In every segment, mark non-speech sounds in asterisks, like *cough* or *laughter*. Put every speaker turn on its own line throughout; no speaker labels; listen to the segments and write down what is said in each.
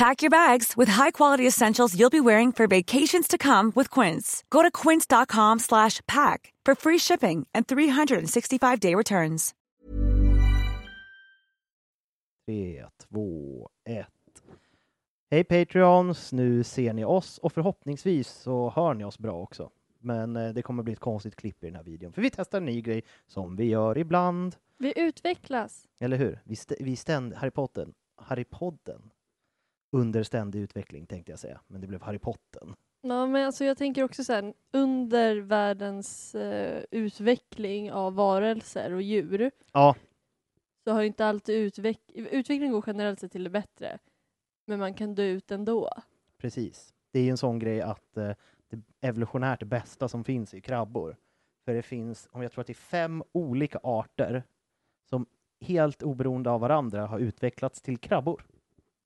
Pack your bags with high-quality essentials you'll be wearing for vacations to come with Quince. Go to quince.com slash pack for free shipping and 365-day returns.
3, 2, 1. Hej Patreons! Nu ser ni oss och förhoppningsvis så hör ni oss bra också. Men eh, det kommer bli ett konstigt klipp i den här videon, för vi testar en ny grej som vi gör ibland.
Vi utvecklas.
Eller hur? Vi, st- vi ständ Harry Potter. Harry Podden. Under ständig utveckling tänkte jag säga, men det blev Harry Potter.
Ja, men alltså jag tänker också så här, under världens eh, utveckling av varelser och djur
Ja,
så har ju inte alltid utveck utvecklingen går generellt sett till det bättre. Men man kan dö ut ändå.
precis. Det är ju en sån grej att eh, det evolutionärt bästa som finns är krabbor. För det finns, om jag tror att det är fem olika arter som helt oberoende av varandra har utvecklats till krabbor.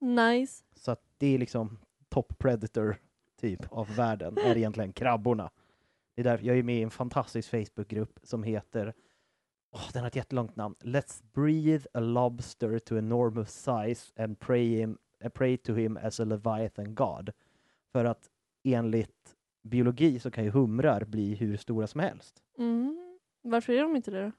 Nice.
Så att det är liksom top predator typ av världen, är egentligen krabborna. Det är därför jag är med i en fantastisk Facebookgrupp som heter, åh, den har ett jättelångt namn, Let's breathe a lobster to enormous size and pray, him, uh, pray to him as a leviathan god. För att enligt biologi så kan ju humrar bli hur stora som helst.
Mm. Varför är de inte det då?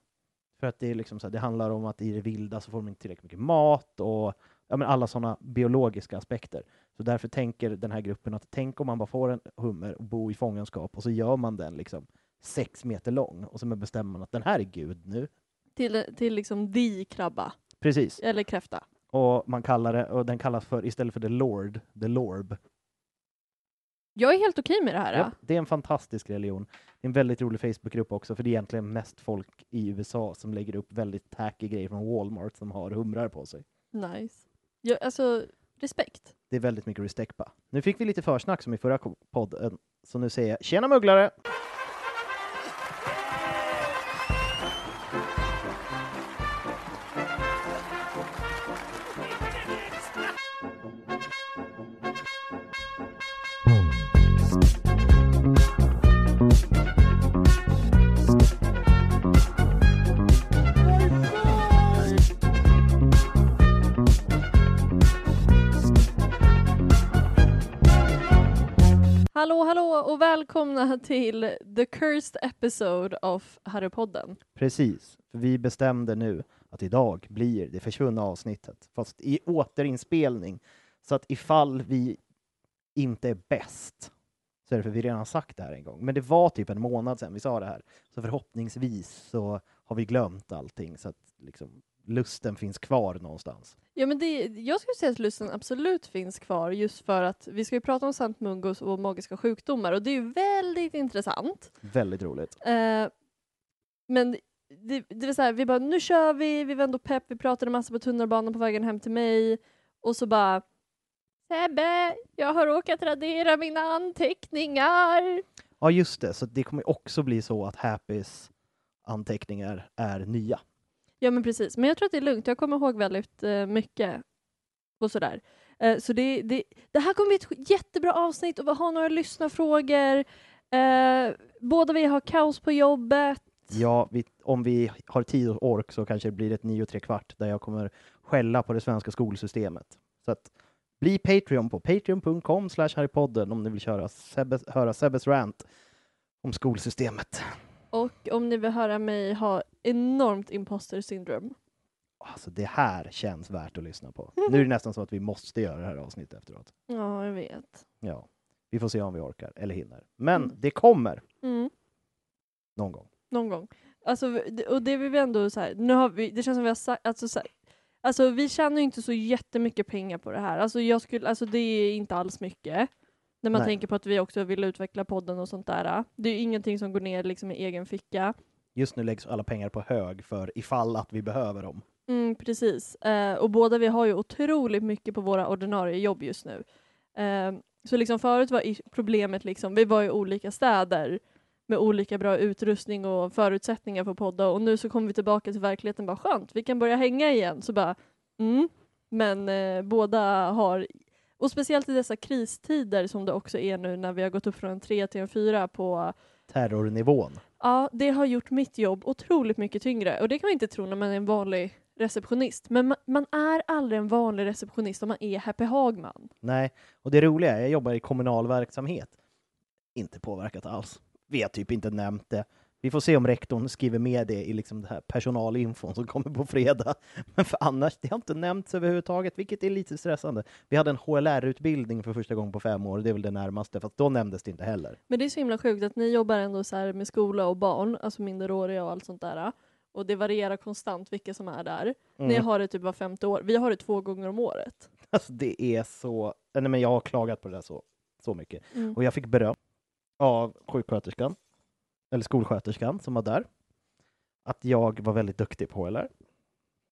För att det, är liksom så här, det handlar om att i det vilda så får de inte tillräckligt mycket mat och ja, men alla sådana biologiska aspekter. Så därför tänker den här gruppen att tänk om man bara får en hummer och bo i fångenskap och så gör man den liksom sex meter lång och så bestämmer man att den här är gud nu.
Till, till liksom the krabba.
Precis.
Eller kräfta.
Och man kallar det, och den kallas för, istället för the lord, the lorb.
Jag är helt okej med det här.
Ja, det är en fantastisk religion. Det är en väldigt rolig Facebookgrupp också, för det är egentligen mest folk i USA som lägger upp väldigt tacky grejer från Walmart som har humrar på sig.
Nice. Ja, alltså, respekt.
Det är väldigt mycket restekpa. Nu fick vi lite försnack som i förra podden, så nu säger jag tjena mugglare!
Hallå, och välkomna till the cursed episode of Harrypodden.
Precis, för vi bestämde nu att idag blir det försvunna avsnittet, fast i återinspelning. Så att ifall vi inte är bäst, så är det för vi redan sagt det här en gång. Men det var typ en månad sedan vi sa det här, så förhoppningsvis så har vi glömt allting, så att liksom, lusten finns kvar någonstans.
Ja, men det, jag skulle säga att lusten absolut finns kvar just för att vi ska ju prata om Sant Mungos och magiska sjukdomar och det är ju väldigt intressant.
Väldigt roligt.
Eh, men det, det var så här, vi bara nu kör vi, vi var ändå pepp, vi pratade massa på tunnelbanan på vägen hem till mig och så bara Sebbe, jag har råkat radera mina anteckningar.
Ja, just det, så det kommer också bli så att Happys anteckningar är nya.
Ja men precis, men jag tror att det är lugnt. Jag kommer ihåg väldigt eh, mycket och sådär. Eh, så det, det, det här kommer bli ett jättebra avsnitt och vi har några lyssnarfrågor. Eh, båda vi har kaos på jobbet.
Ja, vi, om vi har tid och ork så kanske det blir ett nio och tre kvart där jag kommer skälla på det svenska skolsystemet. Så att bli Patreon på patreon.com slash harrypodden om ni vill köra Sebbes, höra Sebbes rant om skolsystemet.
Och om ni vill höra mig ha enormt imposter syndrome.
Alltså det här känns värt att lyssna på. *laughs* Nu är det nästan så att vi måste göra det här avsnittet efteråt.
Ja, jag vet.
Ja, vi får se om vi orkar eller hinner. Men
Mm.
det kommer
Mm.
någon gång.
Någon gång. Alltså, och det vill vi ändå så här, nu har vi, det känns som vi har sagt, alltså, så här, alltså vi tjänar ju inte så jättemycket pengar på det här. Alltså, jag skulle, alltså det är inte alls mycket. När man
Nej.
tänker på att vi också vill utveckla podden och sånt där. Det är ju ingenting som går ner liksom i egen ficka.
Just nu läggs alla pengar på hög för ifall att vi behöver dem.
Mm, precis. Eh, och båda vi har ju otroligt mycket på våra ordinarie jobb just nu. Eh, så liksom förut var problemet liksom, vi var i olika städer med olika bra utrustning och förutsättningar för att podda och nu så kommer vi tillbaka till verkligheten bara skönt, vi kan börja hänga igen. Så bara, mm. Men eh, båda har, och speciellt i dessa kristider som det också är nu när vi har gått upp från en 3 till en 4 på
Terrornivån.
Ja, det har gjort mitt jobb otroligt mycket tyngre och det kan man inte tro när man är en vanlig receptionist. Men man, man är aldrig en vanlig receptionist om man är Happy Hagman.
Nej, och det roliga är, jag jobbar i kommunal verksamhet. Inte påverkat alls. Vi har typ inte nämnt det. Vi får se om rektorn skriver med det i liksom det här personalinfon som kommer på fredag. *laughs* Men för annars, det har inte nämnts överhuvudtaget, vilket är lite stressande. Vi hade en HLR-utbildning för första gången på fem år, det är väl det närmaste, fast då nämndes det inte heller.
Men det är så himla sjukt att ni jobbar ändå så här med skola och barn, alltså minderåriga och allt sånt där. Och det varierar konstant vilka som är där. Ni
Mm.
har det typ var femte år. Vi har det två gånger om året. *laughs*
Alltså det är så... Nej, men jag har klagat på det där så, så mycket.
Mm.
Och jag fick beröm av sjuksköterskan, eller skolsköterskan som var där, att jag var väldigt duktig på HLR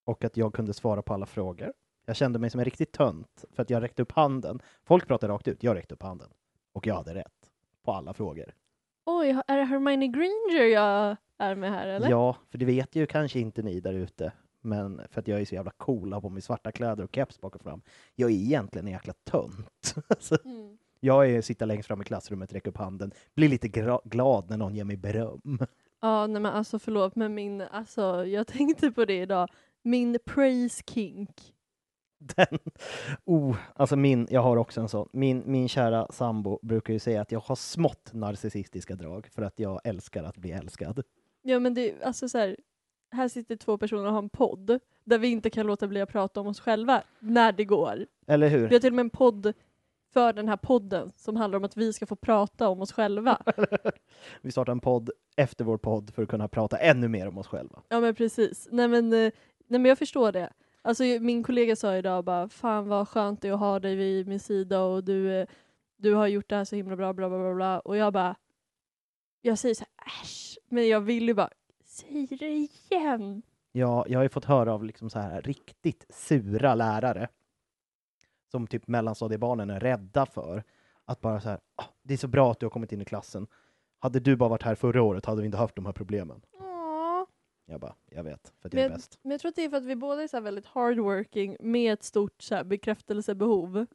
och att jag kunde svara på alla frågor. Jag kände mig som en riktig tönt för att jag räckte upp handen. Folk pratade rakt ut, jag räckte upp handen. Och jag hade rätt på alla frågor.
Oj, är det Hermione Granger jag är med här eller?
Ja, för det vet ju kanske inte ni där ute. Men för att jag är så jävla cool, har på mig svarta kläder och keps bak och fram. Jag är egentligen en jäkla tönt. *laughs*
Mm.
Jag är sitta längst fram i klassrummet, räcka upp handen, blir lite glad när någon ger mig beröm.
Ja, nej men alltså förlåt, men min, alltså jag *laughs* tänkte på det idag. Min praise kink.
Den, oh, alltså min, jag har också en sån. Min, min kära sambo brukar ju säga att jag har smått narcissistiska drag för att jag älskar att bli älskad.
Ja men det, alltså så här, här sitter två personer och har en podd där vi inte kan låta bli att prata om oss själva när det går.
Eller
Vi
hur?
har till och med en podd för den här podden som handlar om att vi ska få prata om oss själva. *laughs*
Vi startar en podd efter vår podd för att kunna prata ännu mer om oss själva.
Ja men precis. Nej men, eh, nej men jag förstår det. Alltså min kollega sa idag bara fan vad skönt det är att ha dig vid min sida och du, eh, du har gjort det här så himla bra bla bla bla bla och jag bara jag säger så här äsch men jag vill ju bara säg det igen.
Ja, jag har ju fått höra av liksom så här riktigt sura lärare som typ mellanstadiebarnen är rädda för. Att bara så här, "Ah, det är så bra att du har kommit in i klassen. Hade du bara varit här förra året hade vi inte haft de här problemen.
Åh.
Jag bara, jag vet, för att jag är bäst.
men jag tror att det är för att vi båda är så väldigt hardworking med ett stort så bekräftelsebehov.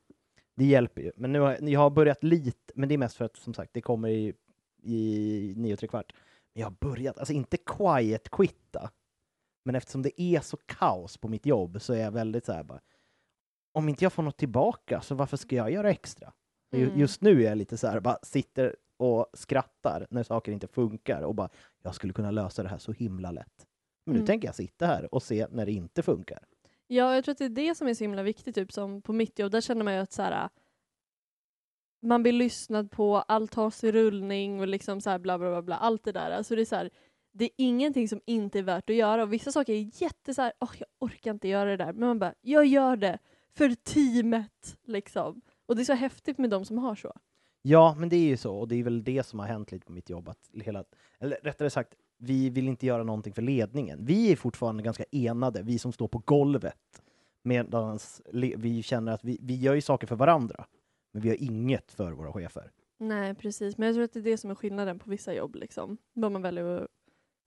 Det hjälper ju. Men nu har jag har börjat lite, men det är mest för att som sagt, det kommer i, i nio och tre kvart. Men jag har börjat, alltså inte quiet quitta, men eftersom det är så kaos på mitt jobb så är jag väldigt så här bara, om inte jag får något tillbaka så varför ska jag göra extra?
Mm.
Just nu är jag lite så här, bara sitter och skrattar när saker inte funkar och bara, jag skulle kunna lösa det här så himla lätt. Men nu
Mm.
tänker jag sitta här och se när det inte funkar.
Ja, jag tror att det är det som är så himla viktigt, typ som på mitt jobb, där känner man ju att så här, man blir lyssnad på, allt tas i rullning och liksom så här bla bla bla, bla allt det där. Alltså det är så här, det är ingenting som inte är värt att göra och vissa saker är jätte så här, åh jag orkar inte göra det där, men man bara, jag gör det för teamet liksom. Och det är så häftigt med de som har så.
Ja, men det är ju så, och det är väl det som har hänt lite på mitt jobb. Att hela, eller rättare sagt, vi vill inte göra någonting för ledningen. Vi är fortfarande ganska enade, vi som står på golvet. Medan vi känner att vi, vi gör ju saker för varandra, men vi gör inget för våra chefer.
Nej, precis. Men jag tror att det är det som är skillnaden på vissa jobb. Liksom. Vad man väljer att...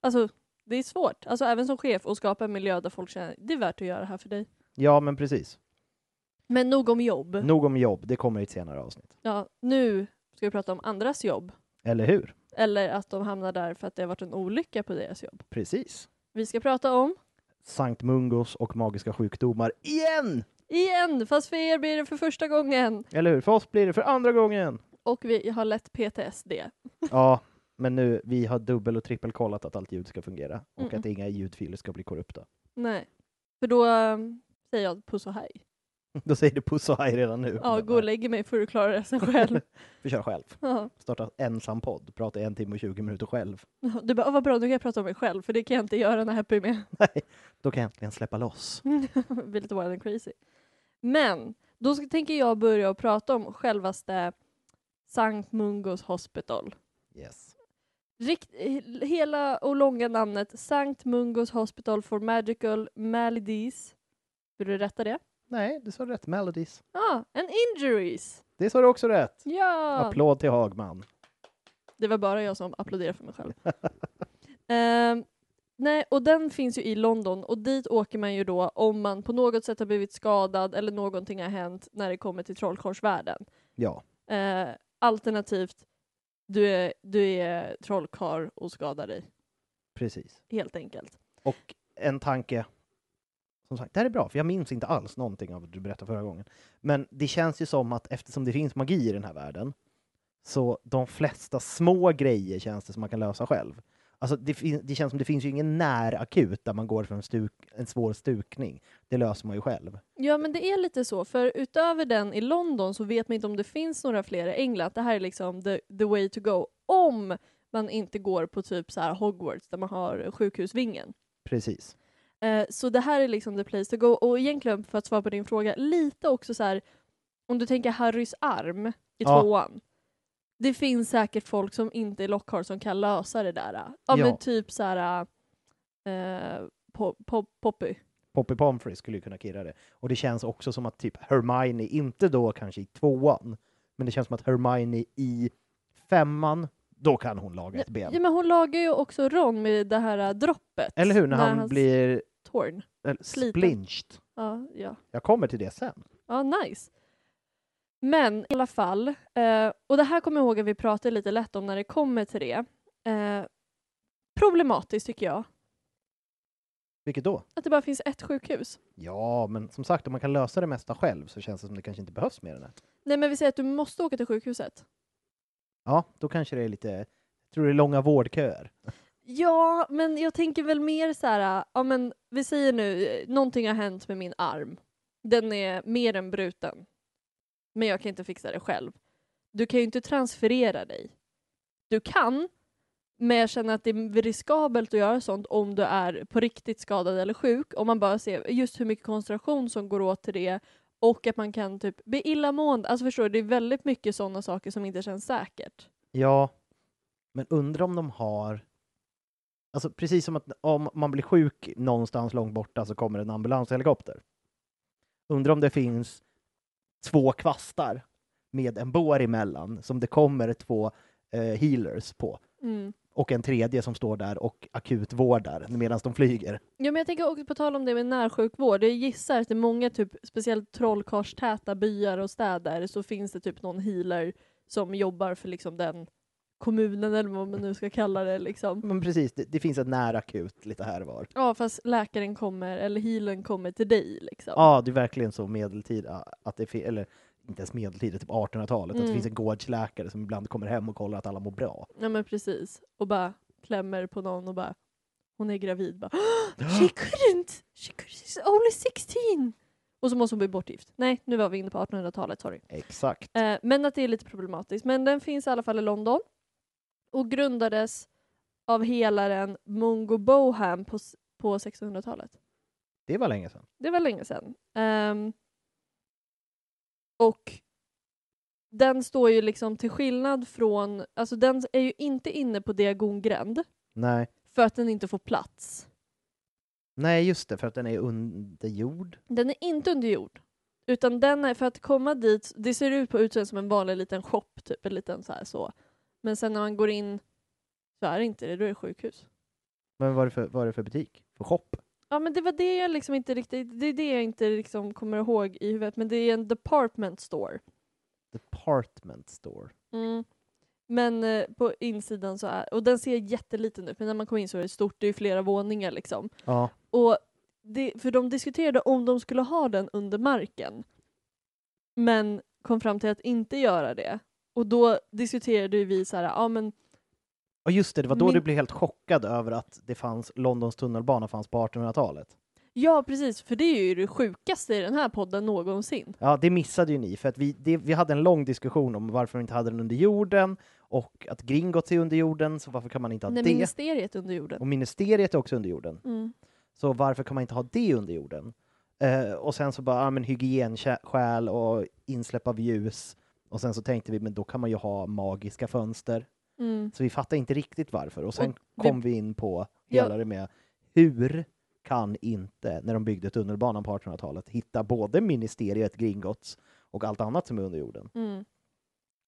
Alltså, det är svårt. Alltså, även som chef att skapa en miljö där folk känner det är värt att göra det här för dig.
Ja, men precis.
Men nog om jobb.
Nog om jobb, det kommer i ett senare avsnitt.
Ja, nu ska vi prata om andras jobb.
Eller hur?
Eller att de hamnar där för att det har varit en olycka på deras jobb.
Precis.
Vi ska prata om,
Sankt Mungos och magiska sjukdomar igen!
igen, fast för er blir det för första gången.
Eller hur? För oss blir det för andra gången.
Och vi har lätt PTSD. *laughs*
Ja, men nu, vi har dubbel och trippelkollat att allt ljud ska fungera och
Mm.
att inga ljudfiler ska bli korrupta.
Nej. För då um, säger jag puss och hej. *laughs*
Då säger du puss och hej redan nu.
Ja, gå och lägg mig för du klarar resten själv. *laughs*
Vi kör själv.
Ja.
Starta ensam podd, prata en timme och 20 minuter själv.
Du bara, "Åh, vad bra, nu kan jag prata om mig själv, för det kan jag inte göra när Happy är med. *laughs*
Nej, då kan jag äntligen släppa loss.
blir lite wild and crazy. Men, då ska, tänker jag börja och prata om självaste Sankt Mungos Hospital.
Yes.
Rikt, he- hela och långa namnet Sankt Mungos Hospital for Magical Maladies. Vill du rätta det?
Nej, du sa rätt. Melodies.
Ja, ah, and injuries.
Det sa du också rätt.
Ja!
Applåd till Hagman.
Det var bara jag som applåderade för mig själv. *laughs* Ehm, nej, och den finns ju i London och dit åker man ju då om man på något sätt har blivit skadad eller någonting har hänt när det kommer till trollkarlsvärlden.
Ja,
Eh, alternativt, du är, du är trollkarl och skadar dig,
precis.
helt enkelt.
Och en tanke. Som sagt, det här är bra, för jag minns inte alls någonting av vad du berättade förra gången. Men det känns ju som att eftersom det finns magi i den här världen, så de flesta små grejer känns det som man kan lösa själv. Alltså det, det känns som det finns ju ingen närakut där man går för en, stuk, en svår stukning. Det löser man ju själv.
Ja, men det är lite så, för utöver den i London så vet man inte om det finns några fler i England. Det här är liksom the, the way to go, om man inte går på typ så här Hogwarts där man har sjukhusvingen.
Precis.
Eh, så det här är liksom the place to go. Och egentligen, för att svara på din fråga, lite också så här, om du tänker Harrys arm i
Ja.
tvåan. Det finns säkert folk som inte är Lockhart som kan lösa det där. Ja,
Ja.
men typ så här eh, po, po, Poppy.
Poppy Pomfrey skulle ju kunna kirra det. Och det känns också som att typ Hermione, inte då kanske i tvåan, men det känns som att Hermione i femman, då kan hon laga ett ben.
Ja, men hon lagar ju också Ron med det här äh, droppet.
Eller hur? När han
hans
blir Eller,
sliten.
splinched.
Ja, ja.
Jag kommer till det sen.
ja, nice. Men i alla fall, eh, och det här kommer jag ihåg att vi pratade lite lätt om när det kommer till det. Eh, problematiskt tycker jag,
Vilket då?
att det bara finns ett sjukhus.
Ja, men som sagt, om man kan lösa det mesta själv så känns det som det kanske inte behövs mer än ett.
Nej men vi säger att du måste åka till sjukhuset.
Ja, då kanske det är lite, jag tror det är långa vårdköer.
Ja, men jag tänker väl mer så här, ja men vi säger nu, någonting har hänt med min arm. Den är mer än bruten. Men jag kan inte fixa det själv. Du kan ju inte transferera dig. Du kan, men jag känner att det är riskabelt att göra sånt om du är på riktigt skadad eller sjuk. Om man bara ser just hur mycket koncentration som går åt till det och att man kan typ bli illamående. Alltså förstår du, det är väldigt mycket sådana saker som inte känns säkert.
Ja, men undrar om de har... Alltså precis som att om man blir sjuk någonstans långt borta så kommer en ambulanshelikopter. Undrar om det finns två kvastar med en bår emellan som det kommer två eh, healers på
Mm.
och en tredje som står där och akutvårdar medan de flyger.
Ja, men jag tänker också på tal om det med närsjukvård. Jag gissar att det är många, typ, speciellt trollkarlstäta byar och städer, så finns det typ någon healer som jobbar för liksom den kommunen eller vad man nu ska kalla det. Liksom.
Men precis, det, det finns ett närakut lite här och var.
Ja, fast läkaren kommer, eller healern kommer till dig. Liksom.
Ja, det är verkligen så medeltida, att det eller inte ens medeltida, typ 1800-talet, att det
Mm.
finns en gårdsläkare som ibland kommer hem och kollar att alla mår bra.
Ja, men precis. Och bara klämmer på någon och bara, hon är gravid. Bara, *gasps* She couldn't! She could, she's only 16! Och så måste hon bli bortgift. Nej, nu var vi inne på 1800-talet, sorry.
Exakt.
Eh, men att det är lite problematiskt. Men den finns i alla fall i London och grundades av helaren Mungo Boham på, på 1600-talet.
Det var länge sedan.
Det var länge sedan. Ehm, och den står ju liksom till skillnad från, alltså den är ju inte inne på diagongränd
Nej.
för att den inte får plats.
Nej, just det, för att den är under jord.
Den är inte under jord. Utan den är, för att komma dit, det ser ut på utsidan som en vanlig liten shop, typ en liten så här så. Men sen när man går in så är det inte det, då är det sjukhus.
Men vad är det för, vad är det för butik? För shop?
Ja men det var det jag liksom inte riktigt, det är det jag inte liksom kommer ihåg i huvudet, men det är en department store.
Department store.
Mm. Men eh, på insidan så är, och den ser jätteliten ut, men när man kommer in så är det stort, det är flera våningar liksom.
Ja.
Och det, för de diskuterade om de skulle ha den under marken. Men kom fram till att inte göra det. Och då diskuterade vi så här, ja men
Och just det, det var då
Min-
du blev helt chockad över att det fanns Londons tunnelbana fanns på 1800-talet.
ja precis, för det är ju det sjukaste i den här podden någonsin.
Ja, det missade ju ni, för att vi, det, vi hade en lång diskussion om varför vi inte hade den under jorden och att Gringotts är under jorden, så varför kan man inte ha
Nej,
det?
ministeriet under jorden.
Och ministeriet är också under jorden.
Mm.
Så varför kan man inte ha det under jorden? Eh, och sen så bara, ja men hygienskäl och insläpp av ljus. Och sen så tänkte vi, men då kan man ju ha magiska fönster.
Mm.
Så vi fattade inte riktigt varför. Och sen
Och vi-
kom vi in på hela det med hur kan inte, när de byggde tunnelbanan på 1800-talet, hitta både ministeriet, Gringotts och allt annat som är under jorden?
Mm.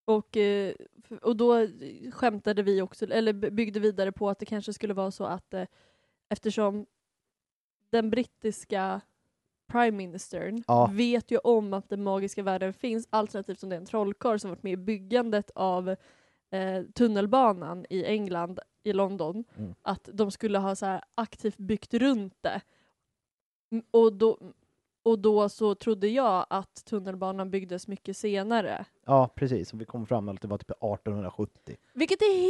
Och, eh, och då skämtade vi också, eller byggde vidare på att det kanske skulle vara så att eh, eftersom den brittiska prime ministern
Ja.
vet ju om att den magiska världen finns, alternativt som det är en trollkarl som varit med i byggandet av eh, tunnelbanan i England, i London,
Mm.
att de skulle ha så här aktivt byggt runt det. Och då, och då så trodde jag att tunnelbanan byggdes mycket senare.
Ja, precis. Och vi kom fram till att det var typ 1870.
Vilket är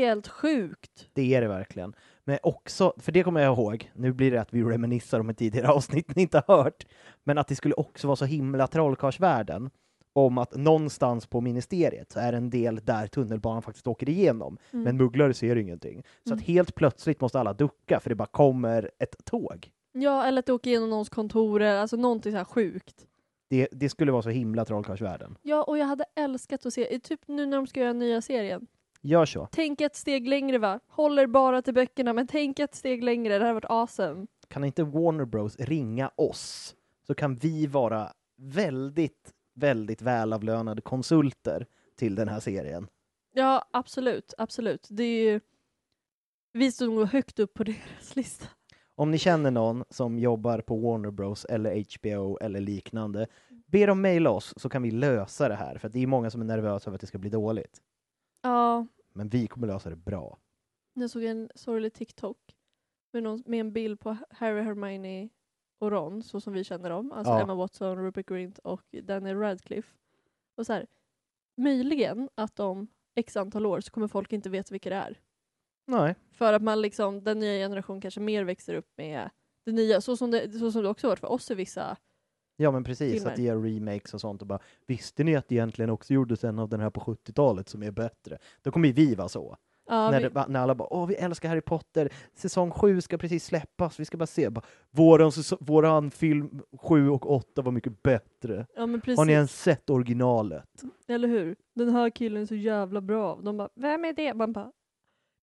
helt sjukt.
Det är det verkligen. Men också, för det kommer jag ihåg, nu blir det att vi reminissar om ett tidigare *laughs* avsnitt ni inte har hört, men att det skulle också vara så himla trollkarlsvärlden om att någonstans på ministeriet så är det en del där tunnelbanan faktiskt åker igenom,
Mm.
men mugglare ser ingenting. Så
Mm.
att helt plötsligt måste alla ducka för det bara kommer ett tåg.
Ja, eller att det åker igenom någons kontor, alltså någonting så här sjukt.
Det, det skulle vara så himla trollkarlsvärlden.
Ja, och jag hade älskat att se, typ nu när de ska göra nya serien.
Gör så.
Tänk ett steg längre va? Håller bara till böckerna, men tänk ett steg längre, det hade varit awesome.
Kan inte Warner Bros ringa oss så kan vi vara väldigt, väldigt välavlönade konsulter till den här serien.
Ja, absolut, absolut. Det är ju... Vi stod nog högt upp på *laughs* deras lista.
Om ni känner någon som jobbar på Warner Bros eller HBO eller liknande, be dem mejla oss så kan vi lösa det här, för det är många som är nervösa över att det ska bli dåligt.
Ja,
Men vi kommer lösa det bra.
jag såg en sorglig TikTok med, någon, med en bild på Harry, Hermione och Ron, så som vi känner dem. Alltså
Ja.
Emma Watson, Rupert Grint och Daniel Radcliffe. Och så här, möjligen att om x antal år så kommer folk inte veta vilka det är.
Nej.
För att man liksom, den nya generationen kanske mer växer upp med det nya, så som det, så som det också varit för oss i vissa.
Ja men precis,
Filmer.
att gör remakes och sånt och bara visste ni att det egentligen också gjordes en av den här på 70-talet som är bättre? Då kommer ju vi vara så.
Ja,
när,
vi,
det, när alla bara åh vi älskar Harry Potter, säsong 7 ska precis släppas, vi ska bara se. Bara, våran, våran film 7 och 8 var mycket bättre.
ja.
Har ni ens sett originalet?
Eller hur? Den här killen är så jävla bra. De bara, vem är det? Man bara,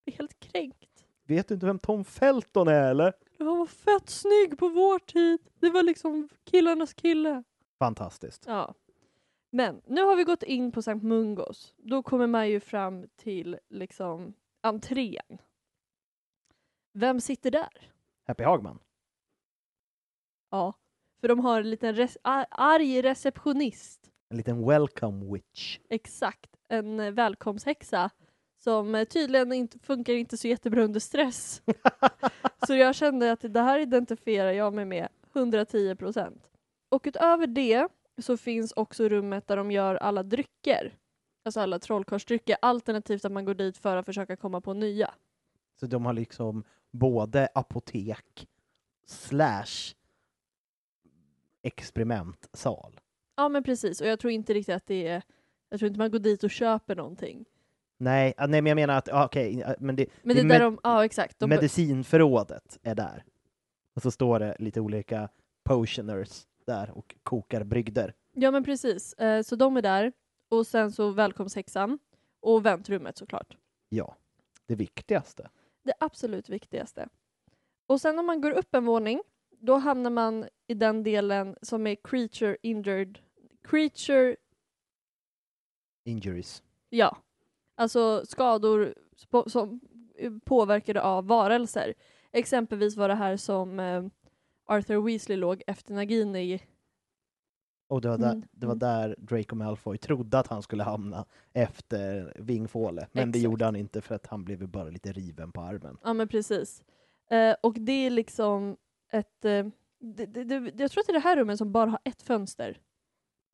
blir helt kränkt.
Vet du inte vem Tom Felton är eller?
Han var fett snygg på vår tid. Det var liksom killarnas kille.
Fantastiskt.
Ja. Men nu har vi gått in på Sankt Mungos. Då kommer man ju fram till liksom entrén. Vem sitter där?
Happy Hagman.
Ja, för de har en liten ar- arg receptionist.
En liten welcome witch.
Exakt, en eh, välkomsthäxa som eh, tydligen inte funkar inte så jättebra under stress. *laughs* så jag kände att det här identifierar jag mig med 110 procent. Och utöver det så finns också rummet där de gör alla drycker. Alltså alla trollkarlsdrycker, alternativt att man går dit för att försöka komma på nya.
Så de har liksom både apotek slash experimentsal.
Ja men precis, och jag tror inte riktigt att det är, jag tror inte man går dit och köper någonting.
Nej, ah, nej men jag menar att, ah, okej, ah, men det,
Men det är
det
där
med-
de, ja exakt. De,
medicinförrådet är där. Och så står det lite olika potioners där och kokar brygder.
Ja men precis, eh, så de är där. Och sen så välkomsthäxan. Och väntrummet såklart.
Ja, det viktigaste.
Det absolut viktigaste. Och sen om man går upp en våning, då hamnar man i den delen som är creature injured. Creature,
Injuries.
ja. Alltså skador som eh, påverkade av varelser. Exempelvis var det här som eh, Arthur Weasley låg efter Nagini
Och det var, där,
Mm,
det var där Draco Malfoy trodde att han skulle hamna efter Vingfåle. Men det
Exakt.
gjorde han inte för att han blev bara lite riven på armen.
Ja men precis. Eh, och det är liksom ett... Eh, det, det, det, jag tror att det är det här rummet som bara har ett fönster.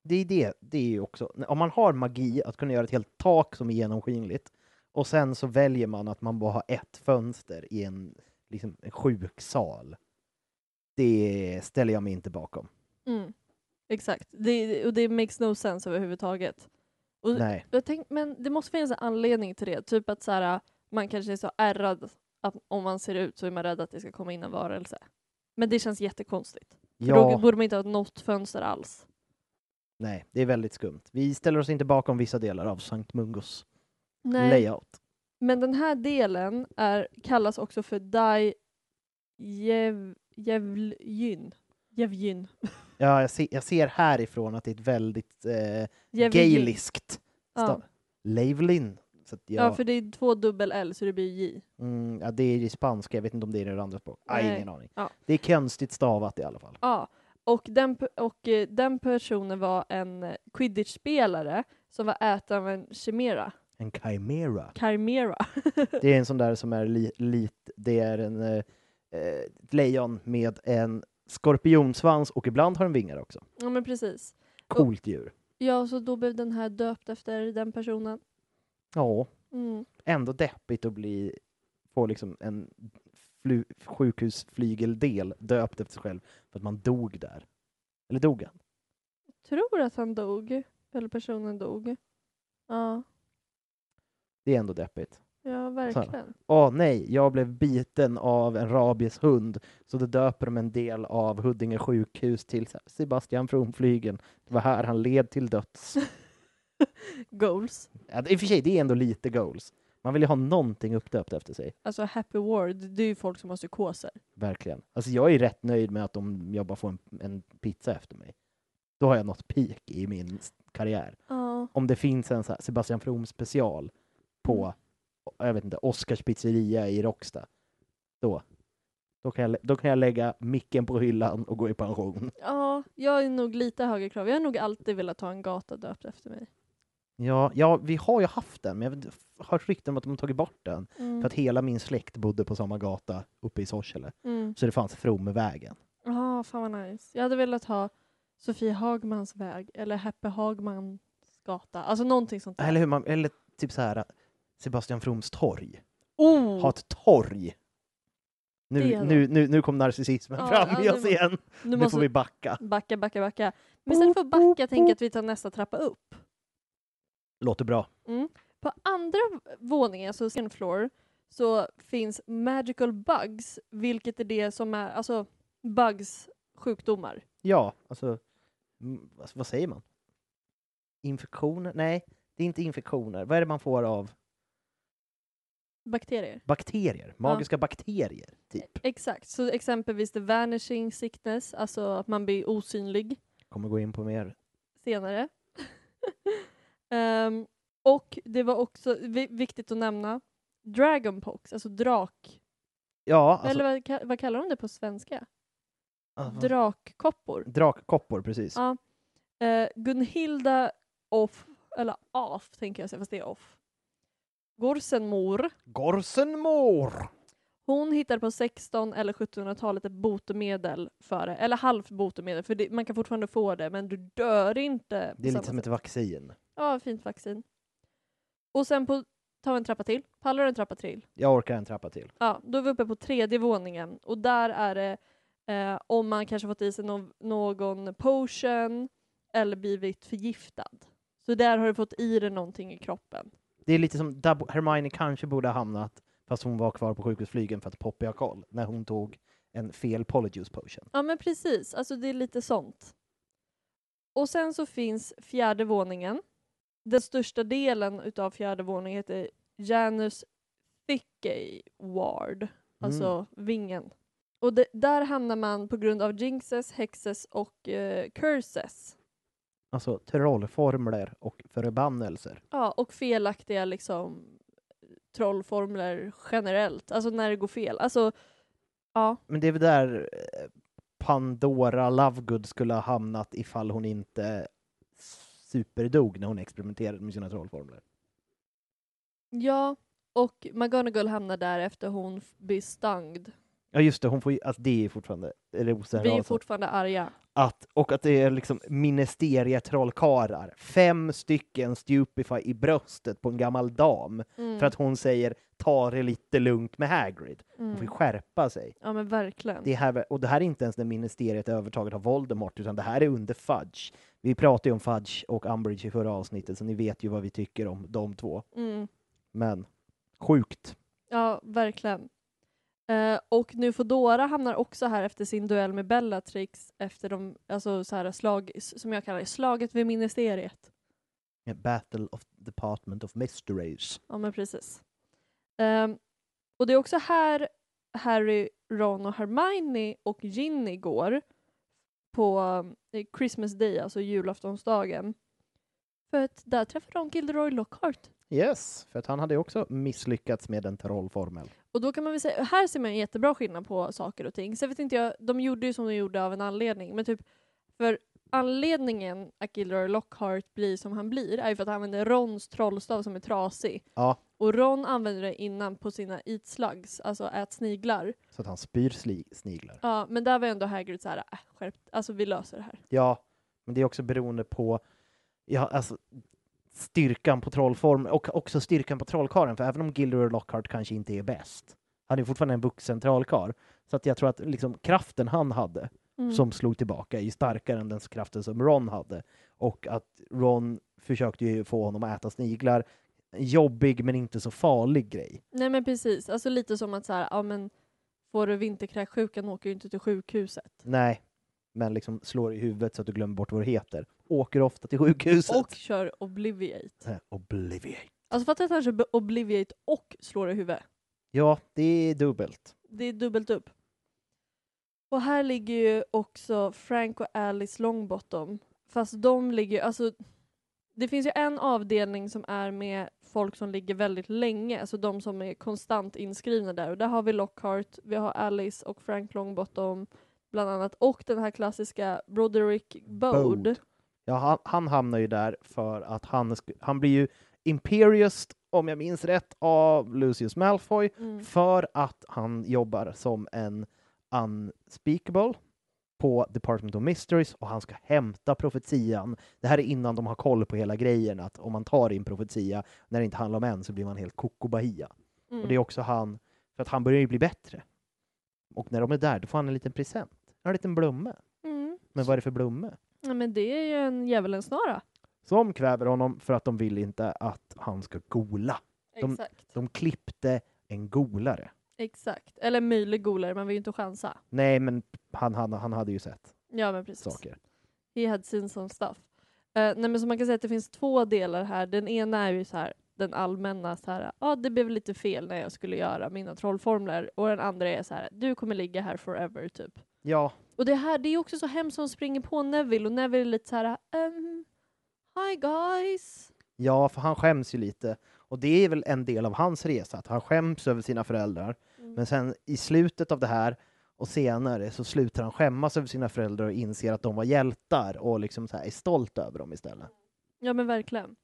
Det är det, det är ju också, om man har magi att kunna göra ett helt tak som är genomskinligt och sen så väljer man att man bara har ett fönster i en, liksom, en sjuksal. Det ställer jag mig inte bakom.
Mm. Exakt. Det, och det makes no sense överhuvudtaget. Och
Nej.
jag tänk, men det måste finnas en anledning till det. Typ att så här, man kanske är så ärrad att om man ser ut så är man rädd att det ska komma in en varelse. Men det känns jättekonstigt. För Då
Ja,
borde man inte ha något fönster alls.
Nej, det är väldigt skumt. Vi ställer oss inte bakom vissa delar av Sankt Mungos
Nej.
layout.
Men den här delen är, kallas också för Dai Jev, Jevljyn. Jevljyn. *laughs*
Ja, jag, ser, jag ser härifrån att det är ett väldigt eh, gaeliskt
Ja.
stav. Leivlin. Så att
Ja.
jag,
för det är två dubbel L så det blir J.
mm, ja, det är i spanska, jag vet inte om det är i det andra språket. Nej, ingen aning.
Ja.
Det är konstigt stavat i alla fall.
Ja. Och den, och eh, den personen var en eh, quidditch-spelare som var ätare av en chimera.
En chimera.
Chimera.
Det är en sån där *laughs* som är li, lit, det är en eh, eh, ett lejon med en skorpionsvans och ibland har den vingar också.
ja men precis.
Coolt djur.
Ja, så då blev den här döpt efter den personen.
Ja,
Mm.
ändå deppigt att bli, få liksom en sjukhusflygeldel döpt efter sig själv för att man dog där. Eller dog han?
Tror att han dog. Eller personen dog. Ja,
Det är ändå deppigt.
ja verkligen.
Åh nej, jag blev biten av en rabieshund, så då döper de en del av Huddinge sjukhus till Sebastian From-flygen. Det var här han led till döds. *laughs*
Goals.
Ja, I och för sig, det är ändå lite goals. Man vill ju ha någonting uppdöpt efter sig,
Alltså Happy Ward, det är ju folk som har psykoser.
verkligen. Alltså jag är rätt nöjd med att de, jag bara får en, en pizza efter mig. Då har jag nått peak i min karriär.
Ja.
Om det finns en så Sebastian From special på, jag vet inte, Oscars pizzeria i Råcksta, då, då, kan jag, då kan jag lägga micken på hyllan och gå i pension.
Ja, jag är nog lite högre krav. Jag har nog alltid velat ha en gata döpt efter mig.
Ja, ja, vi har ju haft den, men jag har hört rykten om att de har tagit bort den.
Mm.
För att hela min släkt bodde på samma gata uppe i Sorsele.
Mm.
Så det fanns Fromvägen.
Ja, fan vad nice. Jag hade velat ha Sofie Hagmans väg eller Happy Hagmans gata. Alltså någonting sånt där.
Eller, hur man, eller typ så här Sebastian Froms torg.
oh!
Ha ett torg! Nu, nu, nu, nu kom narcissismen
Ja,
fram
ja,
i oss igen.
nu
Nu får vi backa.
backa, backa, backa. Men istället för att backa tänker jag att vi tar nästa trappa upp.
Låter bra.
Mm. På andra våningen, alltså second floor, så finns magical bugs, vilket är det som är, alltså bugs sjukdomar.
Ja, alltså, vad, säger man? Infektioner? Nej, det är inte infektioner. Vad är det man får av
Bakterier.
bakterier? Magiska bakterier, typ.
Exakt, så exempelvis the vanishing sickness, alltså att man blir osynlig
Kommer gå in på mer.
senare. Ehm, och det var också vi- viktigt att nämna dragonpox, alltså drak...
Ja, alltså,
Eller vad, ka- vad kallar de det på svenska?
ah, vad-
Drakkoppor.
drakkoppor, precis.
Ja. Eh, Gunhilda Off, eller Af tänker jag säga, fast det är Off. Gorsenmor.
Gorsenmor!
Hon hittade på 16 eller 1700-talet ett botemedel för det, eller halvt botemedel, för det, man kan fortfarande få det, men du dör inte.
Det är lite som
sätt.
ett vaccin.
Ja, fint vaccin. Och sen på, tar vi en trappa till. Pallar du en trappa till?
Jag orkar en trappa till.
Ja, då är vi uppe på tredje våningen och där är det eh, om man kanske fått i sig no- någon potion eller blivit förgiftad. Så där har du fått i dig någonting i kroppen.
Det är lite som Hermione kanske borde ha hamnat, fast hon var kvar på sjukhusflygen för att Poppy har koll, när hon tog en fel Polyjuice potion.
Ja men precis, alltså det är lite sånt. Och sen så finns fjärde våningen. Den största delen utav fjärde våningen heter Janus Thickey Ward, alltså vingen. Och det, där hamnar man på grund av jinxes, hexes och eh, curses.
Alltså trollformler och förbannelser.
Ja, och felaktiga liksom trollformler generellt, alltså när det går fel. Alltså, ja.
Men det är väl där eh, Pandora Lovegood skulle ha hamnat ifall hon inte superdog när hon experimenterade med sina trollformler.
Ja, och McGonagall hamnar där efter hon blir stanged.
Ja just det, hon får ju, alltså det är fortfarande rosen
Vi är
rasar.
fortfarande arga.
att, och att det är liksom ministerietrollkarlar. Fem stycken stupefy i bröstet på en gammal dam
Mm.
för att hon säger ta det lite lugnt med Hagrid. Hon får
Mm.
skärpa sig.
Ja men verkligen.
Det här, och det här är inte ens när ministeriet är övertaget av Voldemort, utan det här är under Fudge. Vi pratade ju om Fudge och Umbridge i förra avsnittet, så ni vet ju vad vi tycker om de två.
Mm.
Men sjukt.
Ja, verkligen. Eh, och nu Fodora hamnar också här efter sin duell med Bellatrix efter de, alltså så här slag, som jag kallar det, slaget vid ministeriet.
A Battle of Department of Mysteries.
Ja men precis. Ehm, och det är också här Harry, Ron och Hermione och Ginny går på eh, Christmas Day, alltså julaftonsdagen. För att där träffar de Gilderoy Lockhart.
Yes, för att han hade också misslyckats med en trollformel.
Och då kan man väl säga, här ser man en jättebra skillnad på saker och ting. Sen vet inte jag, de gjorde ju som de gjorde av en anledning, men typ för anledningen att Gilderoy Lockhart blir som han blir är ju för att han använder Rons trollstav som är trasig.
Ja,
Och Ron använder det innan på sina eat slugs, alltså ät sniglar.
så att han spyr sniglar.
Ja, men där var ändå Hagrid såhär, äh, skärpt, alltså vi löser det här.
Ja, men det är också beroende på ja, alltså, styrkan på trollform och också styrkan på trollkarlen. För även om Gilderoy Lockhart kanske inte är bäst, han är fortfarande en vuxen trollkarl. Så att jag tror att liksom, kraften han hade,
Mm.
som slog tillbaka, är ju starkare än den kraften som Ron hade. Och att Ron försökte ju få honom att äta sniglar. Jobbig men inte så farlig grej.
Nej men precis, alltså lite som att såhär, ja men får du vinterkräksjukan åker du inte till sjukhuset.
Nej, men liksom slår i huvudet så att du glömmer bort vad du heter. Åker ofta till sjukhuset.
Och kör Obliviate.
Så här, Obliviate.
Alltså fattar att han kör Obliviate och slår i huvudet.
Ja, det är dubbelt.
Det är dubbelt upp. Och här ligger ju också Frank och Alice Longbottom. Fast de ligger alltså det finns ju en avdelning som är med folk som ligger väldigt länge, alltså de som är konstant inskrivna där. Och där har vi Lockhart, vi har Alice och Frank Longbottom bland annat. Och den här klassiska Broderick Bode.
Bode. Ja, han, han hamnar ju där för att han, han blir ju Imperius, om jag minns rätt, av Lucius Malfoy
Mm.
för att han jobbar som en unspeakable på Department of Mysteries och han ska hämta profetian. Det här är innan de har koll på hela grejen, att om man tar in profetia, när det inte handlar om en så blir man helt kokobahia.
Mm.
Och det är också han, för att han börjar ju bli bättre. Och när de är där, då får han en liten present. En liten blomme.
Mm.
Men vad är det för blomme?
Ja, men det är ju en djävulens snara.
Som kväver honom för att de vill inte att han ska gola. De-
Exakt.
De klippte en golare.
Exakt. Eller möjlig golare, man vill ju inte chansa.
Nej, men han, han, han hade ju sett
Ja men precis.
saker.
He had seen some stuff. Eh, nej men så man kan säga att det finns två delar här. Den ena är ju så här den allmänna så här, ah, det blev lite fel när jag skulle göra mina trollformler. Och den andra är så här, du kommer ligga här forever typ.
Ja,
Och det här, det är också så hemskt som springer på Neville och Neville är lite så här, um, hi guys.
ja, för han skäms ju lite. Och det är väl en del av hans resa, att han skäms över sina föräldrar.
Mm.
Men sen i slutet av det här och senare så slutar han skämmas över sina föräldrar och inser att de var hjältar och liksom så är stolt över dem istället.
Ja men verkligen.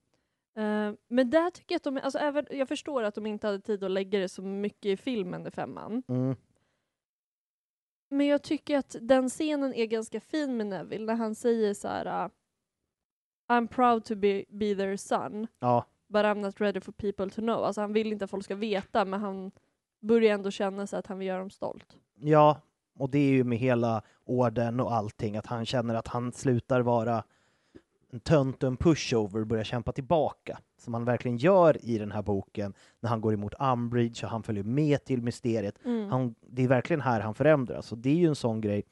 Eh, men där tycker jag att de, alltså även, jag förstår att de inte hade tid att lägga det så mycket i filmen i femman.
Mm.
Men jag tycker att den scenen är ganska fin med Neville när han säger så här. uh, I'm proud to be, be their son,
Ja,
but I'm not ready for people to know. Alltså han vill inte att folk ska veta, men han börjar ändå känna sig att han vill göra dem stolt.
ja, och det är ju med hela orden och allting, att han känner att han slutar vara en tönt och en pushover och börjar kämpa tillbaka. Som han verkligen gör i den här boken när han går emot Umbridge och han följer med till mysteriet.
Mm.
Han, det är verkligen här han förändras och det är ju en sån grej.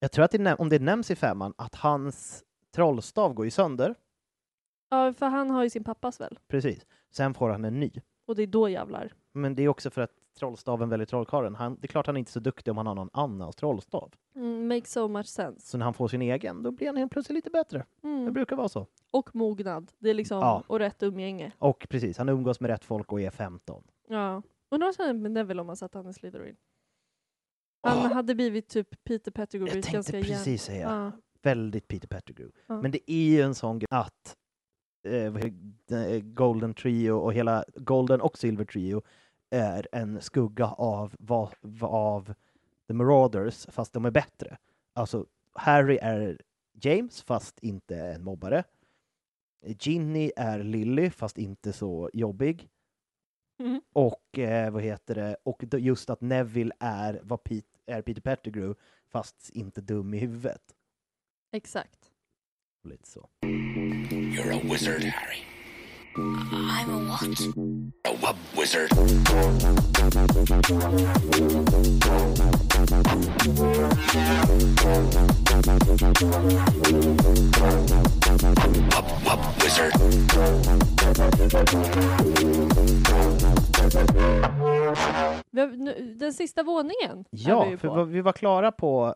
Jag tror att det, om det nämns i femman, att hans trollstav går ju sönder.
Ja, för han har ju sin pappas väl?
Precis. Sen får han en ny.
Och det är då jävlar.
Men det är också för att trollstaven väljer trollkarlen. Han, det är klart han är inte så duktig om han har någon annans trollstav.
Mm, makes so much sense.
Så när han får sin egen, då blir han helt plötsligt lite bättre. Det
Mm.
brukar vara så.
Och mognad. Det är liksom,
Ja.
och rätt umgänge.
Och precis, han umgås med rätt folk och är 15.
Ja. Undrar vad som händer med Neville om man satt han i Slytherin. Han
Åh,
hade blivit typ Peter Pettigrew.
jag tänkte precis säga,
Ja.
väldigt Peter Pettigrew.
Ja.
Men det är ju en sån grej att eh, eh, Golden Trio och hela Golden och Silver Trio är en skugga av, vad, vad- av The Marauders, fast de är bättre. Alltså, Harry är James, fast inte en mobbare. Ginny är Lily, fast inte så jobbig.
Mhm.
Och eh, vad heter det? Och just att Neville är, vad Pete, är Peter Pettigrew, fast inte dum i huvudet.
Exakt.
Lite så.
You're a wizard, Harry.
I'm a what?
A wizard. Wub wizard.
Vi den sista våningen vi
Ja,
ju
för vi var klara på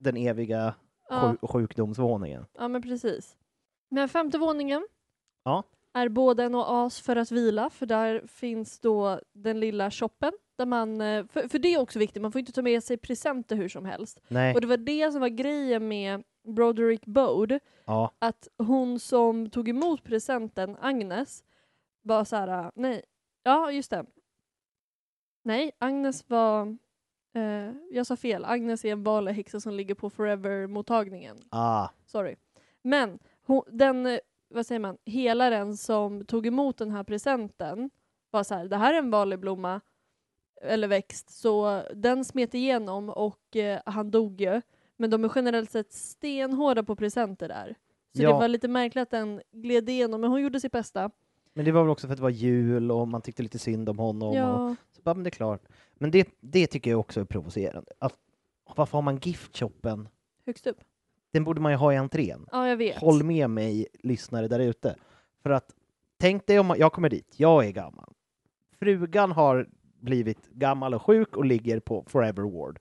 den eviga
Ja.
sju- sjukdomsvåningen.
Ja, men precis. Men femte våningen
Ja.
Är både en oas för att vila, för där finns då den lilla shoppen. Där man, eh, för, för det är också viktigt, man får inte ta med sig presenter hur som helst.
Nej,
Och det var det som var grejen med Broderick Bode,
ja,
att hon som tog emot presenten, Agnes, var så här, nej, ja just det. Nej, Agnes var, eh, jag sa fel, Agnes är en vanlig häxa som ligger på Forever-mottagningen.
ah,
Sorry. Men hon, den, eh, vad säger man, helaren som tog emot den här presenten var så här, det här är en vanlig blomma eller växt, så den smet igenom och eh, han dog ju. Men de är generellt sett stenhårda på presenter där. Så
Ja.
det var lite märkligt att den gled igenom, men hon gjorde sitt bästa.
men det var väl också för att det var jul och man tyckte lite synd om honom. Och,
Ja,
så bara, men det är klart. Men det, det tycker jag också är provocerande. Att, varför har man giftshoppen?
högst upp.
Den borde man ju ha i entrén.
Ja, jag vet.
Håll med mig, lyssnare där ute. För att, tänk dig om jag kommer dit, jag är gammal. Frugan har blivit gammal och sjuk och ligger på Forever Ward.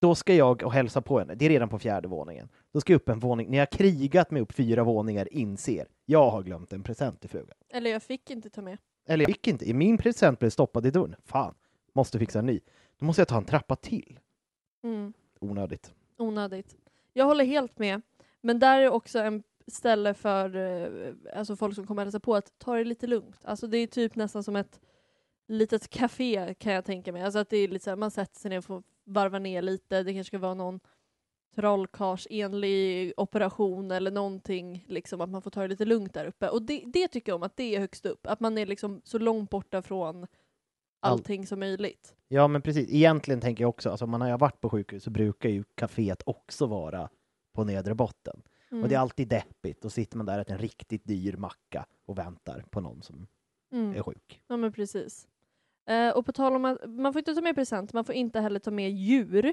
Då ska jag och hälsa på henne, det är redan på fjärde våningen. Då ska jag upp en våning, när jag krigat mig upp fyra våningar inser, jag har glömt en present till frugan.
Eller jag fick inte ta med.
Eller jag fick inte, min present blev stoppad i dörren. Fan, måste fixa en ny. Då måste jag ta en trappa till.
Mm.
Onödigt.
onödigt. Jag håller helt med. Men där är också en ställe för eh, alltså folk som kommer hälsa på att ta det lite lugnt. Alltså det är typ nästan som ett litet café kan jag tänka mig. Alltså att det är lite så här, man sätter sig ner och får varva ner lite. Det kanske ska vara någon trollkarlsenlig operation eller någonting. Liksom att man får ta det lite lugnt där uppe. Och det, det tycker jag om, att det är högst upp. Att man är liksom så långt borta från allting som möjligt.
Ja, men precis. Egentligen tänker jag också, alltså om man har varit på sjukhus så brukar ju kaféet också vara på nedre botten.
Mm.
Och det är alltid deppigt. Då sitter man där och äter en riktigt dyr macka och väntar på någon som
Mm.
är sjuk.
Ja men precis. Eh, och på tal om att man får inte ta med present, man får inte heller ta med djur.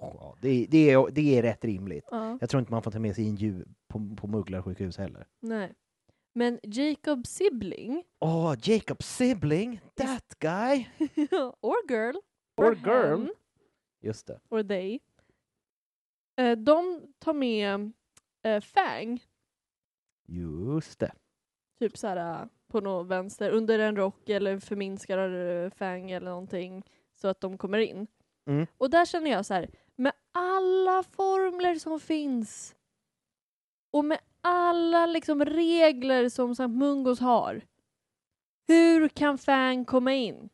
Ja, det, är- det, är, det är rätt rimligt.
Ja.
Jag tror inte man får ta med sig en djur på, på mugglarsjukhus heller.
Nej. Men Jacob Sibling,
Åh, Jacob Sibling, that guy! *laughs*
or girl,
Or girl.
hen,
Just det.
or they, eh, de tar med eh, Fang,
Just det.
typ såhär på något vänster, under en rock eller förminskar eh, Fang eller någonting så att de kommer in.
Mm.
Och där känner jag så här, med alla formler som finns och med alla liksom regler som Sankt Mungos har. Hur kan Fang komma in?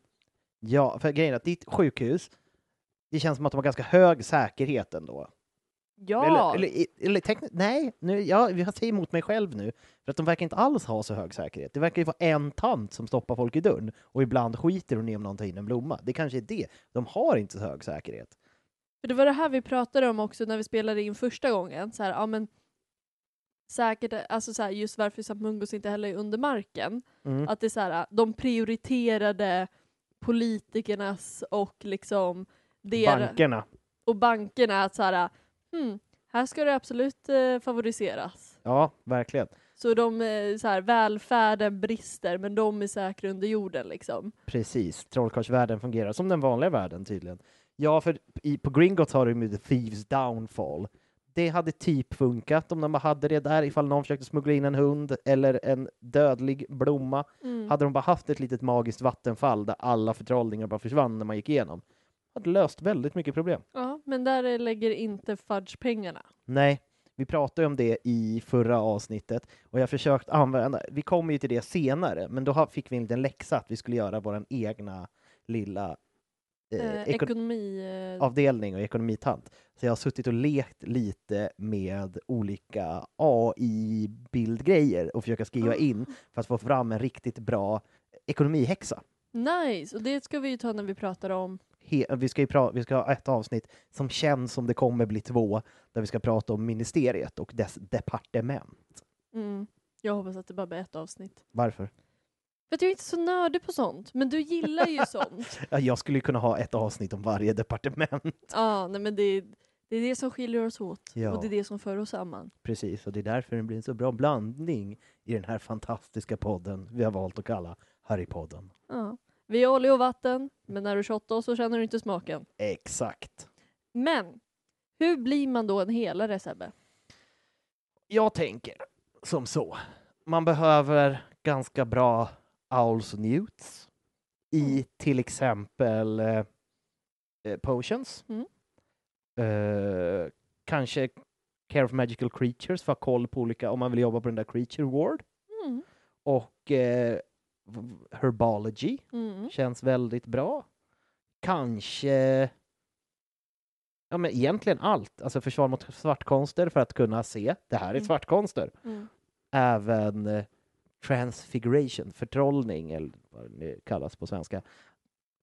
Ja, för grejen är att ditt sjukhus, det känns som att de har ganska hög säkerhet ändå.
Ja,
Eller, eller, eller tekniskt, nej, nu, ja, jag säger emot mig själv nu, för att de verkar inte alls ha så hög säkerhet. Det verkar ju vara en tant som stoppar folk i dörren och ibland skiter hon i om någon tar in en blomma. Det kanske är det. De har inte så hög säkerhet.
för det var det här vi pratade om också när vi spelade in första gången. Så här, ja, men säkert, alltså så här, just varför Sankt Mungos inte heller är under marken.
Mm.
Att det är så här, de prioriterade politikernas och liksom der,
Bankerna.
och bankerna att så här, hmm, här ska det absolut eh, favoriseras.
Ja, verkligen.
Så de, eh, så här, välfärden brister men de är säkra under jorden liksom.
Precis. Trollkarlsvärlden fungerar som den vanliga världen tydligen. Ja, för i, på Gringotts har de ju The Thieves Downfall. Det hade typ funkat om de bara hade det där ifall någon försökte smuggla in en hund eller en dödlig blomma.
Mm.
Hade de bara haft ett litet magiskt vattenfall där alla förtrollningar bara försvann när man gick igenom. hade löst väldigt mycket problem.
Ja, men där lägger inte Fudge pengarna.
Nej, vi pratade om det i förra avsnittet och jag försökt använda, vi kommer ju till det senare, men då fick vi en liten läxa att vi skulle göra vår egna lilla eh,
Eh,
eko-
ekonomi... Eh,
och ekonomitant. Så jag har suttit och lekt lite med olika AI-bildgrejer och försöka skriva in för att få fram en riktigt bra ekonomihäxa.
Nice! Och det ska vi ju ta när vi pratar om...
He- vi, ska ju pra- vi ska ha ett avsnitt som känns som det kommer bli två, där vi ska prata om ministeriet och dess departement.
Mm, jag hoppas att det bara blir ett avsnitt.
Varför?
För att jag är inte så nördig på sånt, men du gillar ju *laughs* sånt.
Ja, jag skulle kunna ha ett avsnitt om varje departement.
Ja, nej men det är, det är det som skiljer oss åt.
Ja.
Och det är det som för oss samman.
Precis, och det är därför det blir en så bra blandning i den här fantastiska podden vi har valt att kalla Harrypodden.
Ja. Vi är olja och vatten, men när du shottar oss så känner du inte smaken.
Exakt.
Men, hur blir man då en helare Sebbe?
Jag tänker som så. Man behöver ganska bra owls och newts i till exempel eh, eh, potions.
Mm.
Eh, kanske care of magical creatures för att ha koll på olika, om man vill jobba på den där creature ward.
Mm.
Och eh, herbology
Mm.
känns väldigt bra. Kanske Ja men egentligen allt, alltså försvar mot svartkonster för att kunna se, det här är
Mm.
svartkonster.
Mm.
Även eh, transfiguration, förtrollning eller vad det nu kallas på svenska.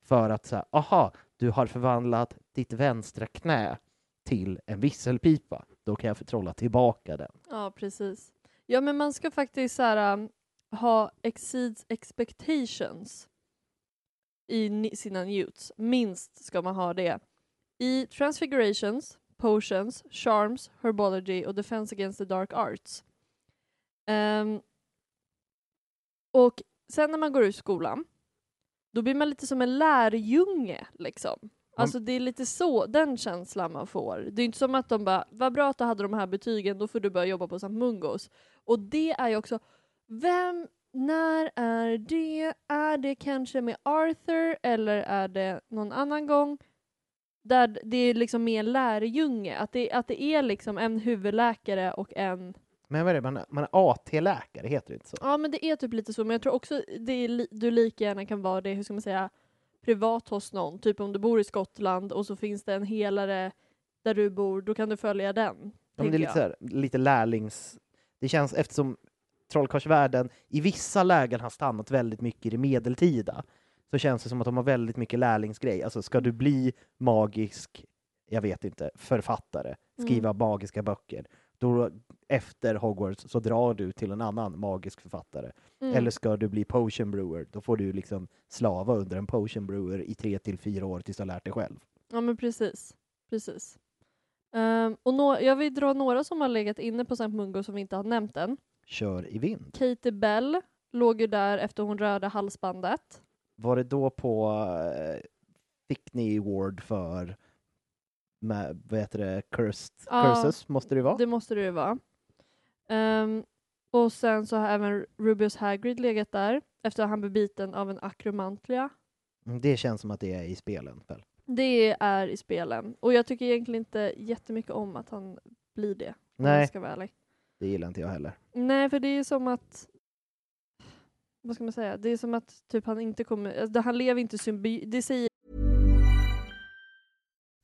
För att säga, aha, du har förvandlat ditt vänstra knä till en visselpipa. Då kan jag förtrolla tillbaka den.
Ja, precis. Ja, men man ska faktiskt så här, um, ha exceeds expectations i sina newts. Minst ska man ha det. I transfigurations, potions, charms, herbology och defense against the dark arts. Um, och sen när man går ur skolan, då blir man lite som en lärjunge liksom. Alltså det är lite så, den känslan man får. Det är inte som att de bara, vad bra att du hade de här betygen, då får du börja jobba på St. Mungos. Och det är ju också, vem, när är det? Är det kanske med Arthur eller är det någon annan gång? Där det är liksom mer lärjunge, att det, att det är liksom en huvudläkare och en
Men vad är det, man, man är AT-läkare, heter det inte så?
Ja men det är typ lite så, men jag tror också det är li- du lika gärna kan vara det, hur ska man säga, privat hos någon. Typ om du bor i Skottland och så finns det en helare där du bor, då kan du följa den.
Ja, men det är lite, så här, lite lärlings... Det känns eftersom trollkarlsvärlden i vissa lägen har stannat väldigt mycket i det medeltida så känns det som att de har väldigt mycket lärlingsgrej. Alltså ska du bli magisk, jag vet inte, författare, skriva magiska böcker, då efter Hogwarts så drar du till en annan magisk författare.
Mm.
Eller ska du bli potion brewer, då får du liksom slava under en potion brewer i tre till fyra år tills du har lärt dig själv.
Ja men precis. precis. Ehm, och nå- jag vill dra några som har legat inne på St. Mungo som vi inte har nämnt än.
Kör i vind.
Katie Bell låg ju där efter hon rörde halsbandet.
Var det då på uh, Thickney Ward för med, vad heter det, cursed,
Ja,
curses måste det vara?
Det måste det ju vara. Ehm, och sen så har även Rubius Hagrid legat där efter att han blev biten av en akromantlia.
Mm, Det känns som att det är i spelen väl?
Det är i spelen. Och jag tycker egentligen inte jättemycket om att han blir det.
Nej.
jag ska vara ärlig.
Det gillar inte jag heller.
Nej, för det är som att... Vad ska man säga? Det är som att typ han inte kommer... Alltså, han lever inte symbi... Det säger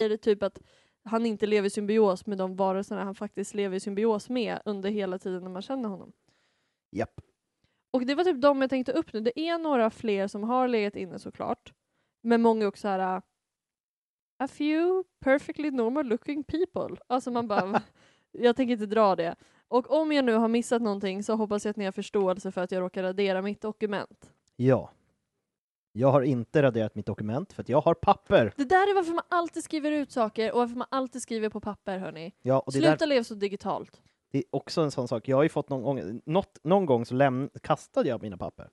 Är det typ att han inte lever i symbios med de varelserna han faktiskt lever i symbios med under hela tiden när man känner honom.
Japp.
Och det var typ de jag tänkte upp nu. Det är några fler som har legat inne såklart. Men många också här. uh, A few perfectly normal looking people. Alltså man bara, *laughs* *laughs* jag tänker inte dra det. Och om jag nu har missat någonting så hoppas jag att ni har förståelse för att jag råkar radera mitt dokument.
Ja. Jag har inte raderat mitt dokument för att jag har papper.
Det där är varför man alltid skriver ut saker och varför man alltid skriver på papper hörni.
Ja, och det,
Sluta
där,
leva så digitalt.
det är också en sån sak. Jag har ju fått någon gång, något, någon gång så läm, kastade jag mina papper.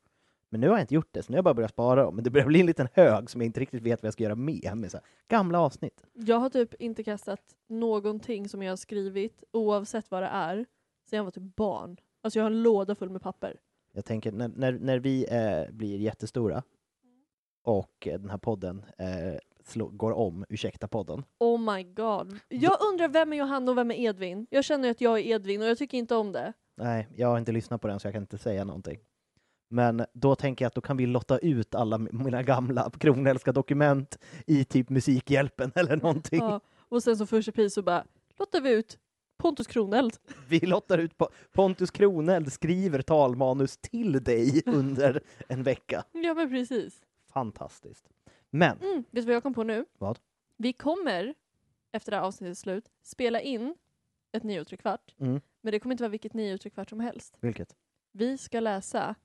Men nu har jag inte gjort det, så nu har jag bara börjat spara dem. Men det börjar bli en liten hög som jag inte riktigt vet vad jag ska göra med. med så här, gamla avsnitt.
Jag har typ inte kastat någonting som jag har skrivit, oavsett vad det är, sen jag var typ barn. Alltså jag har en låda full med papper.
Jag tänker när, när, när vi eh, blir jättestora och eh, den här podden eh, slå, går om, ursäkta podden.
Oh my god. Jag undrar vem är Johanna och vem är Edvin? Jag känner att jag är Edvin och jag tycker inte om det.
Nej, jag har inte lyssnat på den så jag kan inte säga någonting. Men då tänker jag att då kan vi lotta ut alla mi- mina gamla kronälska dokument i typ Musikhjälpen *laughs* eller någonting.
Ja. Och sen som första pris så bara lottar vi ut Pontus Kroneld. *laughs*
Vi lottar ut på Pontus Kroneld skriver talmanus till dig under en vecka.
Ja men precis.
Fantastiskt. Men,
Mm. Vet du vad jag kom på nu?
Vad?
Vi kommer, efter det här avsnittets slut, spela in ett nio och kvart.
Mm.
Men det kommer inte vara vilket nio och kvart som helst.
vilket?
Vi ska läsa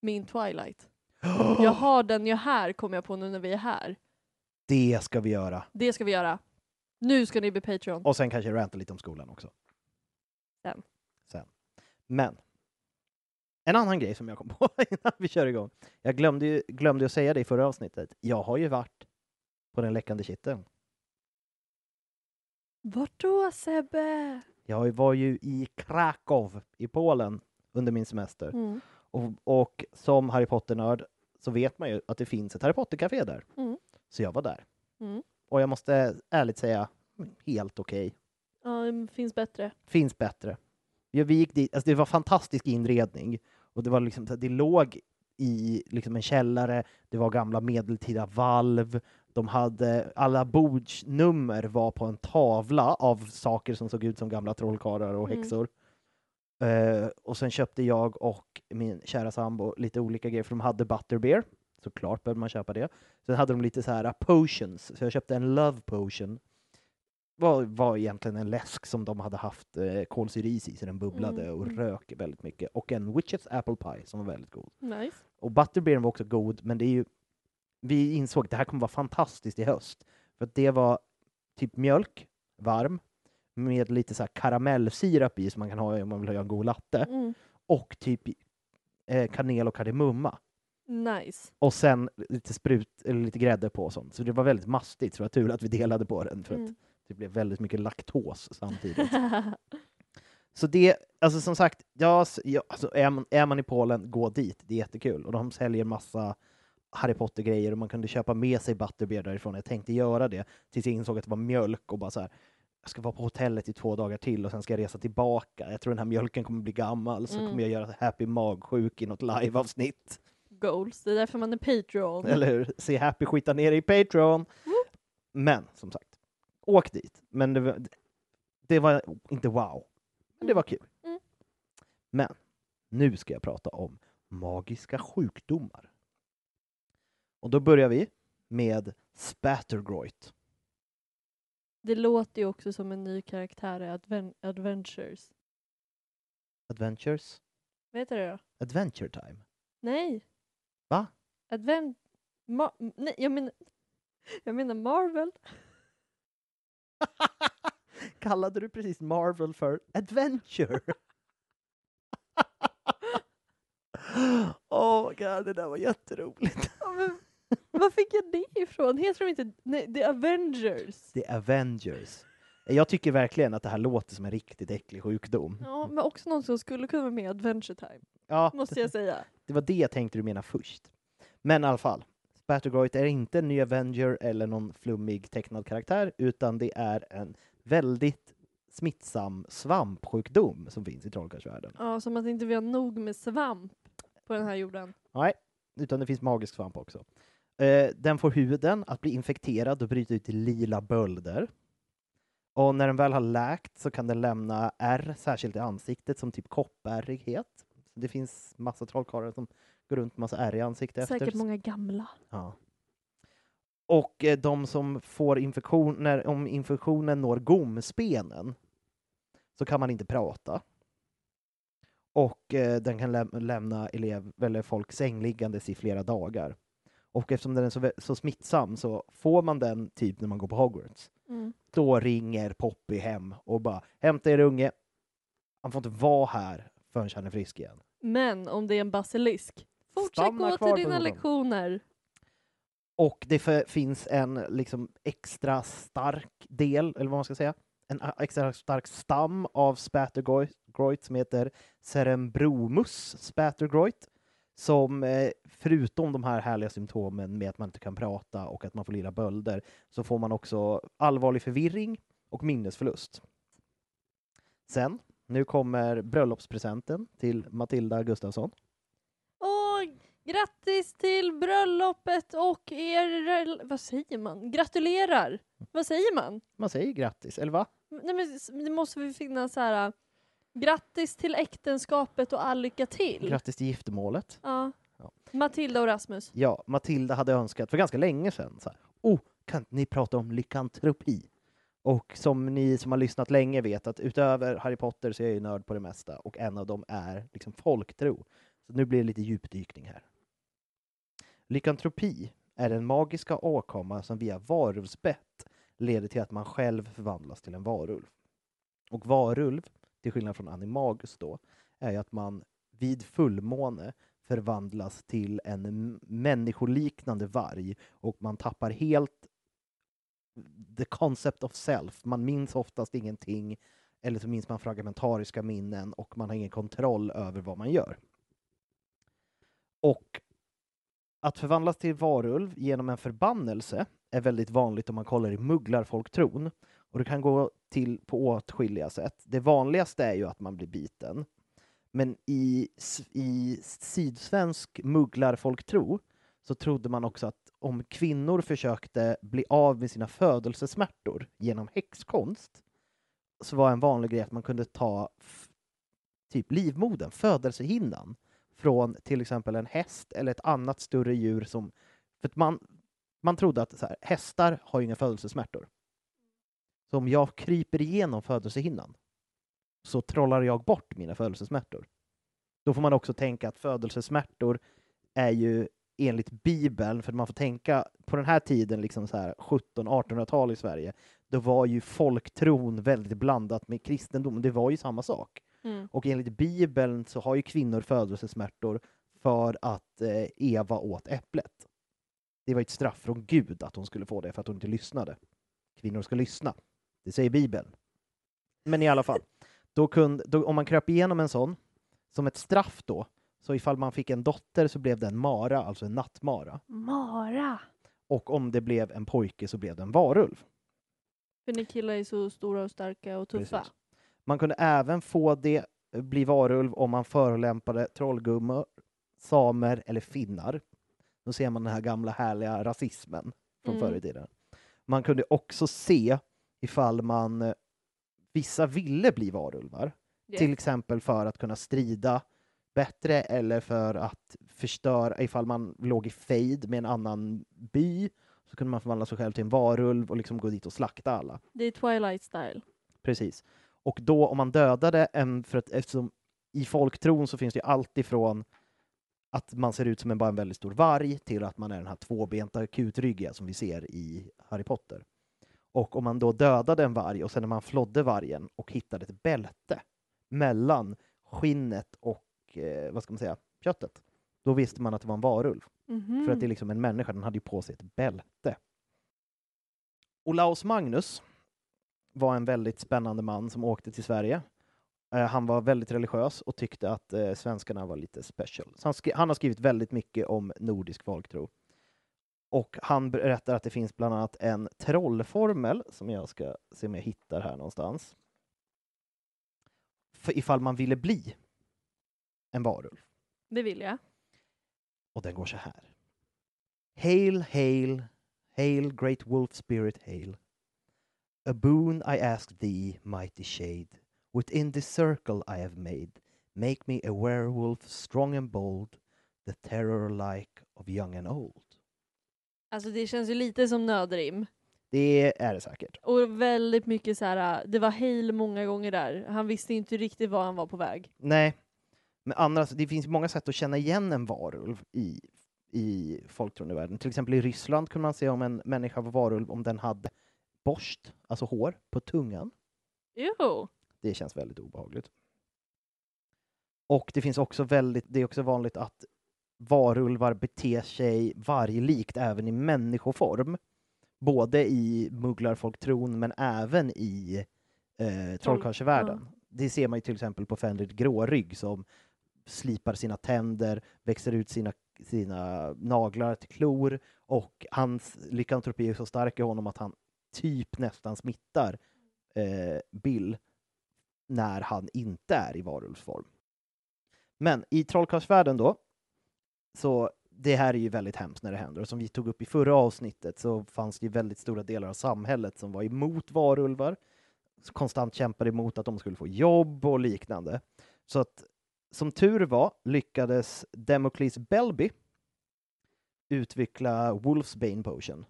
min Twilight. *gasps* Jag har den jag här, kommer jag på nu när vi är här.
Det ska vi göra.
Det ska vi göra. Nu ska ni bli Patreon.
Och sen kanske ranta lite om skolan också.
Sen.
Sen. Men. En annan grej som jag kom på *laughs* innan vi kör igång. Jag glömde ju, glömde att säga det i förra avsnittet. Jag har ju varit på den läckande kitteln.
Vart då Sebbe?
Jag var ju i Krakow i Polen under min semester.
Mm.
Och, och som Harry Potter-nörd så vet man ju att det finns ett Harry Potter-café där.
Mm.
Så jag var där.
Mm.
Och jag måste ärligt säga, helt okej.
Ja, det finns bättre.
Finns bättre. Ja, vi gick dit, alltså det var fantastisk inredning. Och det, var liksom, det låg i liksom en källare, det var gamla medeltida valv, de hade, alla bordsnummer var på en tavla av saker som såg ut som gamla trollkarlar och
Mm.
häxor. Eh, och sen köpte jag och min kära sambo lite olika grejer, för de hade butterbeer. Såklart behövde man köpa det. Sen hade de lite så här potions, så jag köpte en love potion. Var, var egentligen en läsk som de hade haft eh, kolsyris i, så den bubblade
Mm,
och rök väldigt mycket. Och en witches apple pie som var väldigt god.
Nice.
Och butterbeeren var också god, men det är ju... Vi insåg att det här kommer vara fantastiskt i höst. För att det var typ mjölk, varm, med lite så här karamellsirap i som man kan ha om man vill ha en god latte.
Mm.
Och typ eh, kanel och kardemumma.
Nice.
Och sen lite sprut, eller lite grädde på och sånt. Så det var väldigt mastigt, så det var tur att vi delade på den. För att
Mm.
Det blev väldigt mycket laktos samtidigt. *laughs* Så det, alltså som sagt, ja, alltså är, man, är man i Polen, gå dit. Det är jättekul. Och de säljer massa Harry Potter-grejer och man kunde köpa med sig butterbeer därifrån. Jag tänkte göra det tills jag insåg att det var mjölk och bara så här, jag ska vara på hotellet i två dagar till och sen ska jag resa tillbaka. Jag tror den här mjölken kommer bli gammal, så
Mm.
kommer jag göra Happy Magsjuk i något live-avsnitt.
Goals. Det är därför man är Patreon.
Eller hur? Se Happy skita ner i Patreon. Men som sagt, åk dit. Men det var, det var inte wow. Men det var kul.
Mm.
Men nu ska jag prata om magiska sjukdomar. Och då börjar vi med Spattergroit.
Det låter ju också som en ny karaktär i Adven- Adventures.
Adventures?
Vad heter det då?
Adventure time.
Nej.
Va?
Advent... Ma- nej, jag menar... Jag menar Marvel. *laughs*
Kallade du precis Marvel för Adventure? oh my god, det där var jätteroligt.
Var fick jag det ifrån? Heter de inte nej, The Avengers?
The Avengers. Jag tycker verkligen att det här låter som en riktigt äcklig sjukdom.
Ja, men också någon som skulle kunna vara med i Adventure Time.
Ja,
Måste jag säga.
det var det jag tänkte du mena först. Men i alla fall, Spattergroit är inte en ny Avenger eller någon flummig tecknad karaktär, utan det är en väldigt smittsam svampsjukdom som finns i trollkarlsvärlden.
Ja, som att inte vi har nog med svamp. på den här jorden.
Nej, utan det finns magisk svamp också. Eh, den får huden att bli infekterad och bryta ut i lila bölder. Och när den väl har läkt så kan den lämna ärr, särskilt i ansiktet, som typ koppärrighet. Så det finns massa trollkarlar som går runt med massa ärr i ansiktet
Säkert
efter.
många gamla.
Ja. Och eh, de som får infektion, när, om infektionen når gomspenen så kan man inte prata. Och eh, den kan läm- lämna elev, eller folk sängliggandes i flera dagar. Och eftersom den är så, så smittsam så får man den typ när man går på Hogwarts.
Mm.
Då ringer Poppy hem och bara hämta er unge. Han får inte vara här förrän han är frisk igen.
Men om det är en basilisk, fortsätt
Stanna
gå till dina lektioner.
Och det för, finns en liksom extra stark del, eller vad man ska säga, en extra stark stam av Spattergroit som heter Cerebromus Spattergroit, som eh, förutom de här härliga symptomen med att man inte kan prata och att man får lilla bölder, så får man också allvarlig förvirring och minnesförlust. Sen, nu kommer bröllopspresenten till Matilda Gustafsson.
Grattis till bröllopet och er... Vad säger man? Gratulerar! Vad säger man?
Man säger grattis, eller va?
Nej, men det måste väl finnas så här... äh, Grattis till äktenskapet och all lycka till.
Grattis till giftermålet.
ja.
Ja.
Matilda och Rasmus.
Ja, Matilda hade önskat för ganska länge sedan så här, oh, kan ni prata om lykantropi? Och som ni som har lyssnat länge vet att utöver Harry Potter så är jag ju nörd på det mesta och en av dem är liksom folktro. Så nu blir det lite djupdykning här. Lykantropi är den magiska åkomma som via varulvsbett leder till att man själv förvandlas till en varulv. Och varulv, till skillnad från animagus då, är ju att man vid fullmåne förvandlas till en människoliknande varg och man tappar helt the concept of self. Man minns oftast ingenting eller så minns man fragmentariska minnen och man har ingen kontroll över vad man gör. Och att förvandlas till varulv genom en förbannelse är väldigt vanligt om man kollar i mugglarfolktron. Och det kan gå till på åtskilliga sätt. Det vanligaste är ju att man blir biten. Men i, i sydsvensk mugglarfolktro så trodde man också att om kvinnor försökte bli av med sina födelsesmärtor genom häxkonst så var en vanlig grej att man kunde ta typ livmodern, födelsehinnan, från till exempel en häst eller ett annat större djur som... För att man, man trodde att så här, hästar har ju inga födelsesmärtor. Så om jag kryper igenom födelsehinnan så trollar jag bort mina födelsesmärtor. Då får man också tänka att födelsesmärtor är ju enligt Bibeln, för man får tänka på den här tiden, liksom så här 1700-1800-tal i Sverige, då var ju folktron väldigt blandat med kristendom. Det var ju samma sak.
Mm.
Och enligt Bibeln så har ju kvinnor födelsesmärtor för att eh, Eva åt äpplet. Det var ett straff från Gud att hon skulle få det för att hon inte lyssnade. Kvinnor ska lyssna. Det säger Bibeln. Men i alla fall, då kunde, då, om man kröp igenom en sån, som ett straff då, så ifall man fick en dotter så blev det en mara, alltså en nattmara.
Mara!
Och om det blev en pojke så blev det en varulv.
För ni killar är så stora och starka och tuffa.
Precis. Man kunde även få det eh, bli varulv om man förolämpade trollgummor, samer eller finnar. Då ser man den här gamla härliga rasismen från
Mm.
förr i tiden. Man kunde också se ifall man eh, vissa ville bli varulvar.
Yeah.
Till exempel för att kunna strida bättre eller för att förstöra, ifall man låg i fejd med en annan by så kunde man förvandla sig själv till en varulv och liksom gå dit och slakta alla.
Det är Twilight style.
Precis. Och då om man dödade en, för att eftersom i folktron så finns det ju allt ifrån att man ser ut som en, bara en väldigt stor varg till att man är den här tvåbenta kutryggiga som vi ser i Harry Potter. Och om man då dödade en varg och sen när man flodde vargen och hittade ett bälte mellan skinnet och eh, vad ska man säga, köttet, då visste man att det var en varulv.
Mhm.
För att det är liksom en människa, den hade ju på sig ett bälte. Olaus Magnus var en väldigt spännande man som åkte till Sverige. Eh, han var väldigt religiös och tyckte att eh, svenskarna var lite special. Så han, han har skrivit väldigt mycket om nordisk folktro. Och han berättar att det finns bland annat en trollformel som jag ska se om jag hittar här någonstans. För ifall man ville bli en varulv.
Det vill jag.
Och den går så här. Hail, hail, hail, great wolf spirit, hail. A boon I ask thee, mighty shade, within this circle I have made. Make me a werewolf strong and bold, the terror like of young and old.
Alltså det känns ju lite som nödrim.
Det är det säkert.
Och väldigt mycket så här. det var hail många gånger där. Han visste inte riktigt var han var på väg.
Nej, men annars, det finns många sätt att känna igen en varulv i, i folktroendevärlden. Till exempel i Ryssland kunde man se om en människa var varulv om den hade borst, alltså hår, på tungan.
Jo.
Det känns väldigt obehagligt. Och det finns också väldigt, det är också vanligt att varulvar beter sig varglikt även i människoform. Både i mugglarfolktron men även i eh, trollkarlsvärlden. Det ser man ju till exempel på Fenrir Grårygg som slipar sina tänder, växer ut sina, sina naglar till klor och hans lykantropi är så stark i honom att han typ nästan smittar eh, Bill när han inte är i varulvsform. Men i trollkarlsvärlden då, så det här är ju väldigt hemskt när det händer. Och som vi tog upp i förra avsnittet så fanns det ju väldigt stora delar av samhället som var emot varulvar, konstant kämpade emot att de skulle få jobb och liknande. Så att som tur var lyckades Democles Belby utveckla Wolfsbane Potion.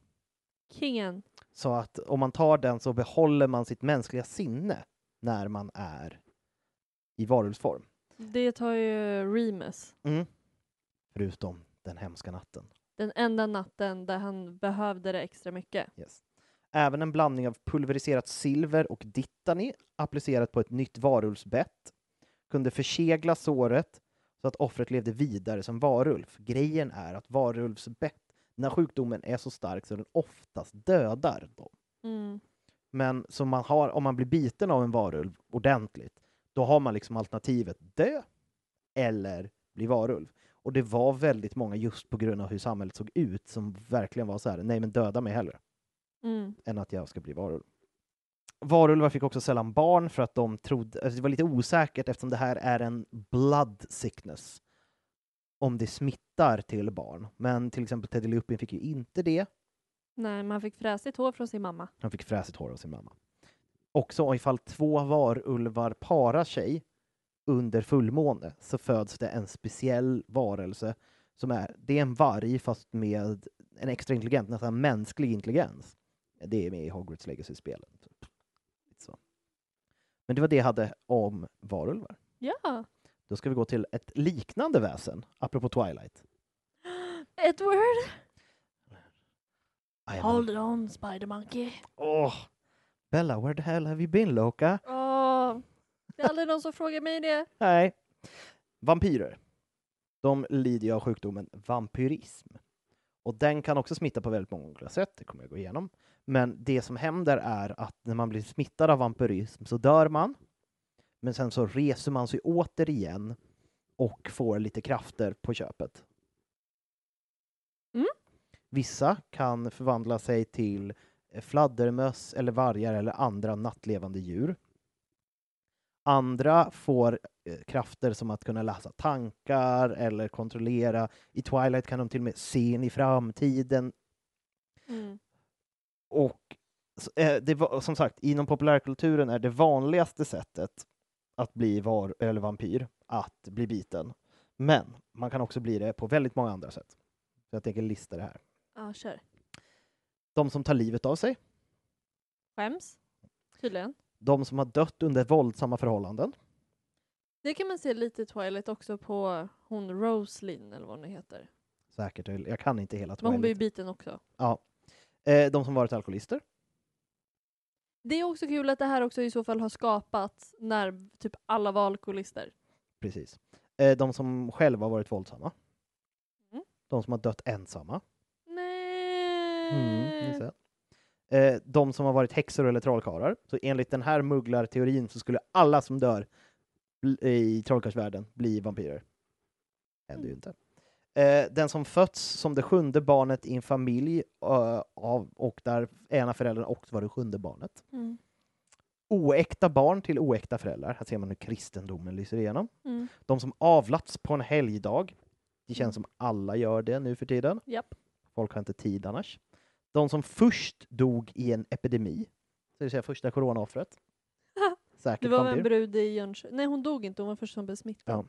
Kingen.
Så att om man tar den så behåller man sitt mänskliga sinne när man är i varulvsform.
Det tar ju Remus.
Mm. Förutom den hemska natten.
Den enda natten där han behövde det extra mycket.
Yes. Även en blandning av pulveriserat silver och dittani applicerat på ett nytt varulvsbett kunde försegla såret så att offret levde vidare som varulv. Grejen är att varulvsbett, när sjukdomen är så stark så den oftast dödar dem.
Mm.
Men som man har, om man blir biten av en varulv ordentligt, då har man liksom alternativet dö eller bli varulv. Och det var väldigt många just på grund av hur samhället såg ut som verkligen var så här, nej men döda mig hellre
Mm.
än att jag ska bli varulv. Varulvar fick också sällan barn för att de trodde, alltså det var lite osäkert eftersom det här är en blood sickness. Om det smittar till barn. Men till exempel Teddy Lupin fick ju inte det.
Nej, man fick fräsigt hår från sin mamma.
Han fick fräsigt hår av sin mamma. Också ifall två varulvar parar sig under fullmåne så föds det en speciell varelse som är, det är en varg fast med en extra intelligent, nästan mänsklig intelligens. Det är med i Hogwarts Legacy-spelen. Typ. Så. Men det var det jag hade om varulvar.
Ja.
Då ska vi gå till ett liknande väsen, apropå Twilight. *gasps*
Edward!
I am
Hold on, Spider Monkey.
Åh! Bella, where the hell have you been, Loka?
Åh, det är aldrig någon som frågar mig det.
Nej. Vampyrer. De lider ju av sjukdomen vampyrism. Och den kan också smitta på väldigt många olika sätt, det kommer jag gå igenom. Men det som händer är att när man blir smittad av vampyrism så dör man. Men sen så reser man sig återigen och får lite krafter på köpet.
Mm.
Vissa kan förvandla sig till eh, fladdermöss eller vargar eller andra nattlevande djur. Andra får eh, krafter som att kunna läsa tankar eller kontrollera. I Twilight kan de till och med se in i framtiden.
Mm.
Och eh, det var, som sagt, inom populärkulturen är det vanligaste sättet att bli var eller vampyr att bli biten. Men man kan också bli det på väldigt många andra sätt. Så jag tänker lista det här.
Ja, kör.
De som tar livet av sig,
Skäms. Tydligen.
de som har dött under våldsamma förhållanden,
Det kan man se lite i Twilight också på hon Roslyn eller vad hon heter.
säkert, jag kan inte hela
Men hon blir
Twilight.
biten också.
Ja. Eh, de som varit alkoholister,
Det är också kul att det här också i så fall har skapats när typ alla var alkoholister.
precis. Eh, de som själva har varit våldsamma.
Mm.
De som har dött ensamma.
Nej.
Mm, eh, de som har varit häxor eller trollkarlar. Så enligt den här mugglarteorin så skulle alla som dör i trollkarlsvärlden bli vampyrer. Händer ju inte. Eh, den som fötts som det sjunde barnet i en familj eh, av, och där ena föräldern också var det sjunde barnet.
Mm.
Oäkta barn till oäkta föräldrar. Här ser man hur kristendomen lyser igenom.
Mm.
De som avlats på en helgdag. Det känns som alla gör det nu för tiden.
Japp.
Folk har inte tid annars. De som först dog i en epidemi, det vill säga första coronaoffret. *laughs* Säkert
Det var en brud i Jönköping. Nej, hon dog inte. Hon var först som blev smittad.
Ja.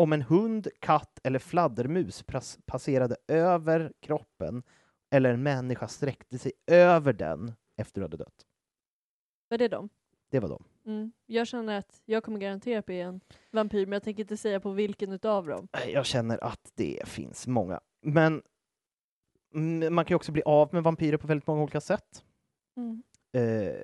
Om en hund, katt eller fladdermus passerade över kroppen eller en människa sträckte sig över den efter du hade dött.
Var det dem?
Det var de.
Mm. Jag känner att jag kommer garanterat bli en vampyr, men jag tänker inte säga på vilken utav dem.
Jag känner att det finns många. Men mm, man kan ju också bli av med vampyrer på väldigt många olika sätt.
Mm.
Eh,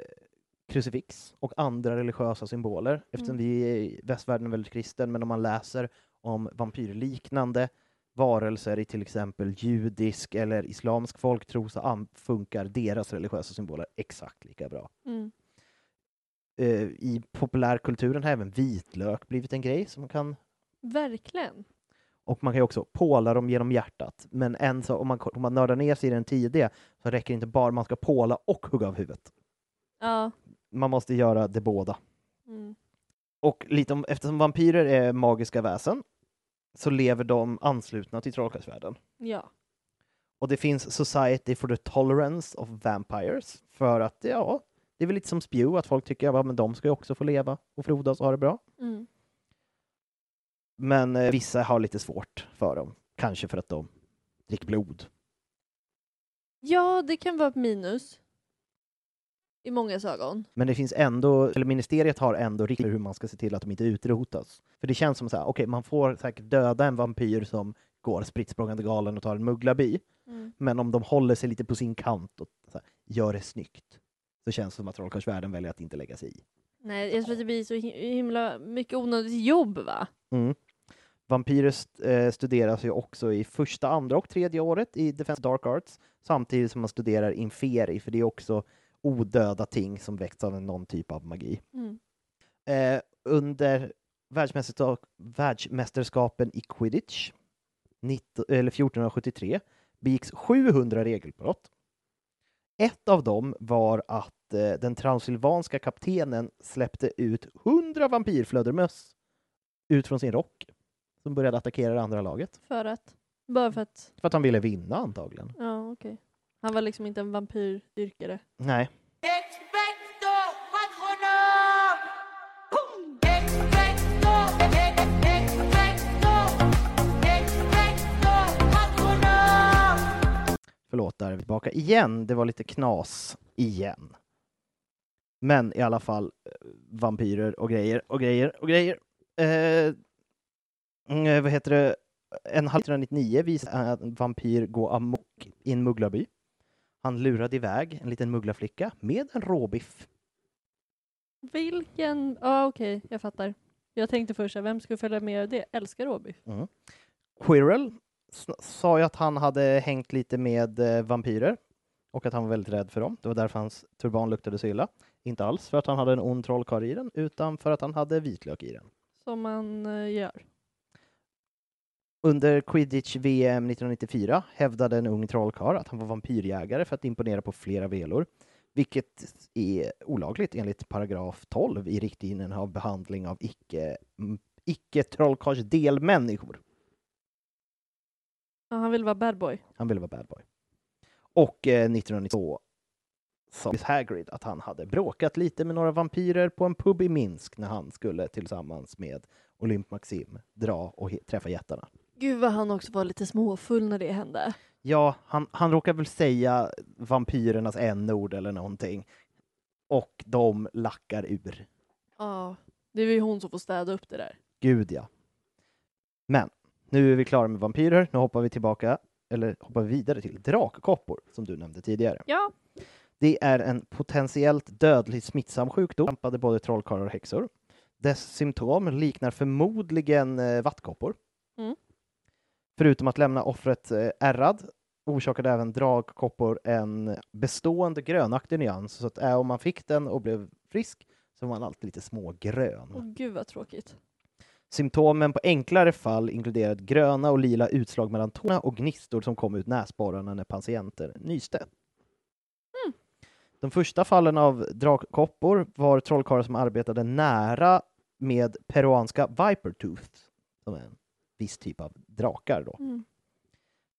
krucifix och andra religiösa symboler. Eftersom
Mm.
vi i västvärlden är väldigt kristen, men om man läser om vampyrliknande varelser i till exempel judisk eller islamsk folktro så funkar deras religiösa symboler exakt lika bra.
Mm.
Eh, I populärkulturen har även vitlök blivit en grej som man kan
Verkligen.
och man kan också påla dem genom hjärtat. Men en så, om, man, om man nördar ner sig i den tidiga så räcker det inte bara man ska påla och hugga av huvudet.
Ja.
Man måste göra det båda.
Mm.
Och lite om, eftersom vampyrer är magiska väsen så lever de anslutna till trollkarlsvärlden.
Ja.
Och det finns Society for the Tolerance of Vampires för att, ja, det är väl lite som Spew, att folk tycker att ja, men de ska ju också få leva och frodas och ha det bra.
Mm.
Men eh, vissa har lite svårt för dem, kanske för att de dricker blod.
Ja, det kan vara ett minus. I många ögon.
Men det finns ändå, eller ministeriet har ändå riktlinjer hur man ska se till att de inte utrotas. För det känns som så här, okej, man får säkert döda en vampyr som går spritt språngande galen och tar en mugglarby.
Mm.
Men om de håller sig lite på sin kant och här, gör det snyggt, så känns det som att trollkarlsvärlden väljer att inte lägga sig i.
Nej, jag tror att det blir så hi- himla mycket onödigt jobb va?
Mm. Vampyrer st- eh, studeras ju också i första, andra och tredje året i Defense Dark Arts, samtidigt som man studerar Inferi, för det är också odöda ting som väckts av någon typ av magi.
Mm.
Eh, under världsmästerskap, världsmästerskapen i quidditch 19, eller 1473 begicks 700 regelbrott. Ett av dem var att eh, den transylvanska kaptenen släppte ut 100 vampyrflödermöss ut från sin rock som började attackera det andra laget.
För att? Bara för att?
För att han ville vinna antagligen.
Ja, okej. Han var liksom inte en vampyrdyrkare.
Nej.
Expecto Patronum! Expecto, expecto, expecto Patronum!
Förlåt, där är vi tillbaka igen. Det var lite knas igen. Men i alla fall, eh, vampyrer och grejer och grejer och grejer. Eh, mm, vad heter det? En halv 1999 visade att en vampyr gå amok i en mugglarby. Han lurade iväg en liten mugglarflicka med en råbiff.
Vilken? Ja, okej, jag fattar. Jag tänkte först, vem ska följa med det? Älskar råbiff.
Mm. Quirrell sa ju att han hade hängt lite med eh, vampyrer och att han var väldigt rädd för dem. Det var därför hans turban luktade så illa. Inte alls för att han hade en ond trollkarl i den, utan för att han hade vitlök i den.
Som man eh, gör.
Under Quidditch VM 1994 hävdade en ung trollkarl att han var vampyrjägare för att imponera på flera velor, vilket är olagligt enligt paragraf 12 i riktlinjerna av behandling av icke, m- icke-trollkarlsdelmänniskor.
Ja, han vill vara bad boy.
Han ville vara bad boy. Och eh, 1992 sa Hagrid att han hade bråkat lite med några vampyrer på en pub i Minsk när han skulle tillsammans med Olymp Maxim dra och träffa jättarna.
Gud vad han också var lite småfull när det hände.
Ja, han, han råkar väl säga vampyrernas n-ord eller någonting. Och de lackar ur.
Ja, det är ju hon som får städa upp det där.
Gud ja. Men nu är vi klara med vampyrer. Nu hoppar vi tillbaka, eller hoppar vi vidare till drakkoppor som du nämnde tidigare.
Ja.
Det är en potentiellt dödligt smittsam sjukdom, drabbade både trollkarlar och häxor. Dess symptom liknar förmodligen eh, vattkoppor.
Mm.
Förutom att lämna offret eh, ärrad orsakade även dragkoppor en bestående grönaktig nyans, så att äh, om man fick den och blev frisk så var man alltid lite smågrön.
Åh gud vad tråkigt.
Symptomen på enklare fall inkluderade gröna och lila utslag mellan tårna och gnistor som kom ut näsborrarna när patienter nyste. De första fallen av drakkoppor var trollkarlar som arbetade nära med peruanska viper tooth, som är en viss typ av drakar. Då.
Mm.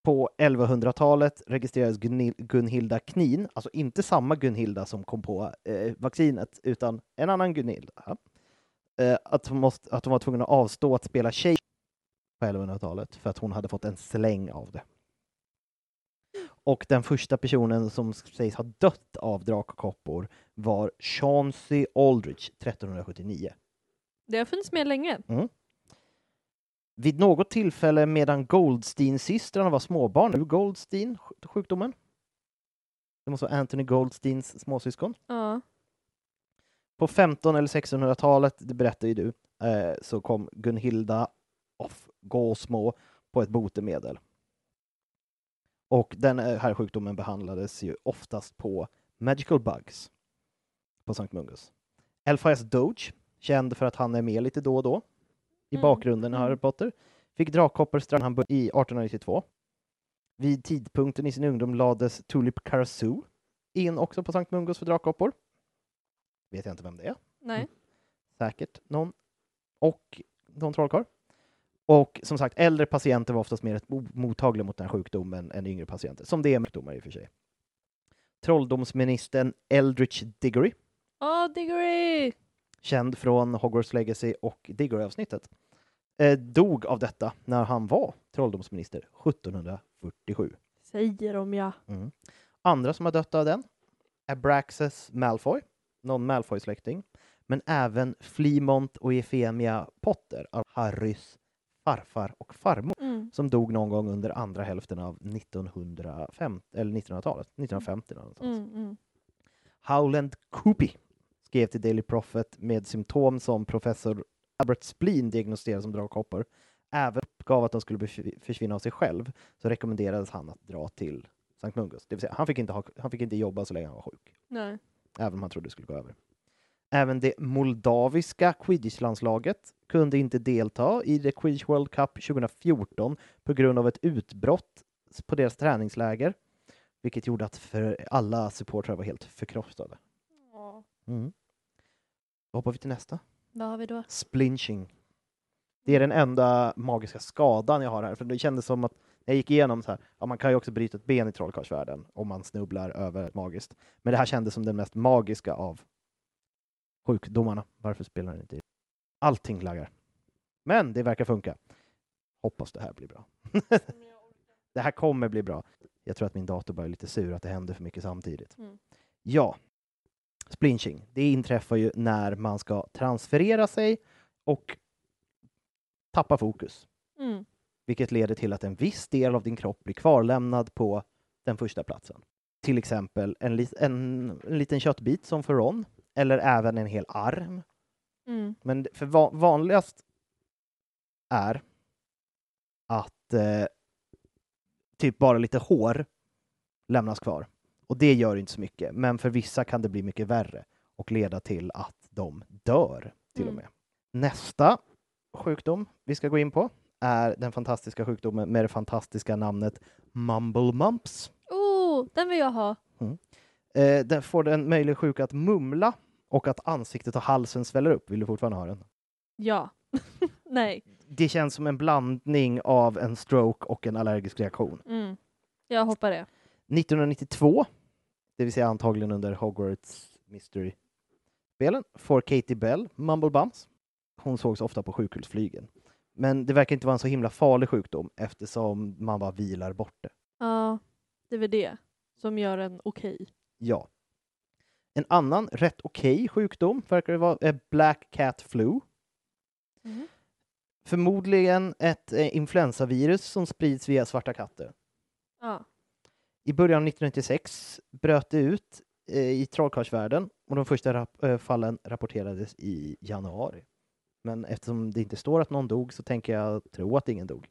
På 1100-talet registrerades Gunil- Gunhilda Knin, alltså inte samma Gunhilda som kom på eh, vaccinet, utan en annan Gunhilda. Eh, att, hon måste, att hon var tvungen att avstå att spela tjej på 1100-talet för att hon hade fått en släng av det. Och den första personen som sägs ha dött av drakkoppor var Chauncey Aldrich 1379.
Det har funnits med länge.
Mm. Vid något tillfälle medan Goldstein-systrarna var småbarn, nu Goldstein, sj- sjukdomen. Det måste vara Anthony Goldsteins småsyskon.
Ja.
På 15 eller 1600-talet, det berättar ju du, eh, så kom Gunhilda of Gåsmo på ett botemedel. Och den eh, här sjukdomen behandlades ju oftast på Magical Bugs på Sankt Mungus. Elphias Doge, känd för att han är med lite då och då i
Mm,
bakgrunden i
mm.
Harry Potter, fick drakkoppor strax han i 1892. Vid tidpunkten i sin ungdom lades Tulip Karasu in också på Sankt Mungus för drakkoppor. Vet jag inte vem det är.
Nej.
Säkert någon. Och någon trollkarl. Och som sagt, äldre patienter var oftast mer mo- mottagliga mot den här sjukdomen än yngre patienter, som det är med sjukdomar i och för sig. Trolldomsministern Eldritch Diggory,
Åh, Diggory!
Känd från Hogwarts Legacy och Diggory-avsnittet, eh, dog av detta när han var trolldomsminister 1747.
Säger de ja.
Mm. Andra som har dött av den är Braxus Malfoy, någon Malfoy-släkting, men även Fleamont och Euphemia Potter, av Harrys farfar och farmor,
Mm.
som dog någon gång under andra hälften av 1950, eller 1900-talet, 1950 någonstans.
Mm, mm.
Howland Coopy skrev till Daily Prophet med symptom som professor Albert Spleen diagnostiserade som dragkoppor. Även uppgav att de skulle försvinna av sig själv, så rekommenderades han att dra till Sankt Mungus. Det vill säga, han fick inte, ha, han fick inte jobba så länge han var sjuk,
Nej.
även om han trodde det skulle gå över. Även det moldaviska quidditch-landslaget kunde inte delta i The Quidditch World Cup 2014 på grund av ett utbrott på deras träningsläger, vilket gjorde att för alla supportrar var helt förkrossade. Mm. Då hoppar vi till nästa.
Vad har vi då?
Splinching. Det är den enda magiska skadan jag har här, för det kändes som att jag gick igenom så här, ja, man kan ju också bryta ett ben i trollkarlsvärlden om man snubblar över magiskt. Men det här kändes som den mest magiska av sjukdomarna. Varför spelar den inte i? Allting laggar. Men det verkar funka. Hoppas det här blir bra. *laughs* det här kommer bli bra. Jag tror att min dator bara är lite sur att det händer för mycket samtidigt.
Mm.
Ja, splinching. Det inträffar ju när man ska transferera sig och tappa fokus,
Mm.
vilket leder till att en viss del av din kropp blir kvarlämnad på den första platsen. Till exempel en, lit- en, en liten köttbit som för Ron, eller även en hel arm.
Mm.
Men för va- vanligast är att eh, typ bara lite hår lämnas kvar. Och det gör inte så mycket, men för vissa kan det bli mycket värre och leda till att de dör till och
Mm.
med. Nästa sjukdom vi ska gå in på är den fantastiska sjukdomen med det fantastiska namnet Mumble Mumps.
Oh, den vill jag ha.
Eh, den får den möjlig sjuka att mumla och att ansiktet och halsen sväller upp. Vill du fortfarande ha den?
Ja. *laughs* Nej.
Det känns som en blandning av en stroke och en allergisk reaktion.
Mm. Jag hoppar det.
1992, det vill säga antagligen under Hogwarts Mystery-spelen, får Katie Bell Mumble Bumps. Hon sågs ofta på sjukhusflygen. Men det verkar inte vara en så himla farlig sjukdom eftersom man bara vilar bort det.
Ja, det är väl det som gör en okej.
Ja. En annan rätt okej sjukdom verkar det vara är Black Cat Flu.
Mm.
Förmodligen ett eh, influensavirus som sprids via svarta katter.
Ja.
I början av 1996 bröt det ut eh, i trollkarlsvärlden och de första rap- eh, fallen rapporterades i januari. Men eftersom det inte står att någon dog så tänker jag tro att ingen dog.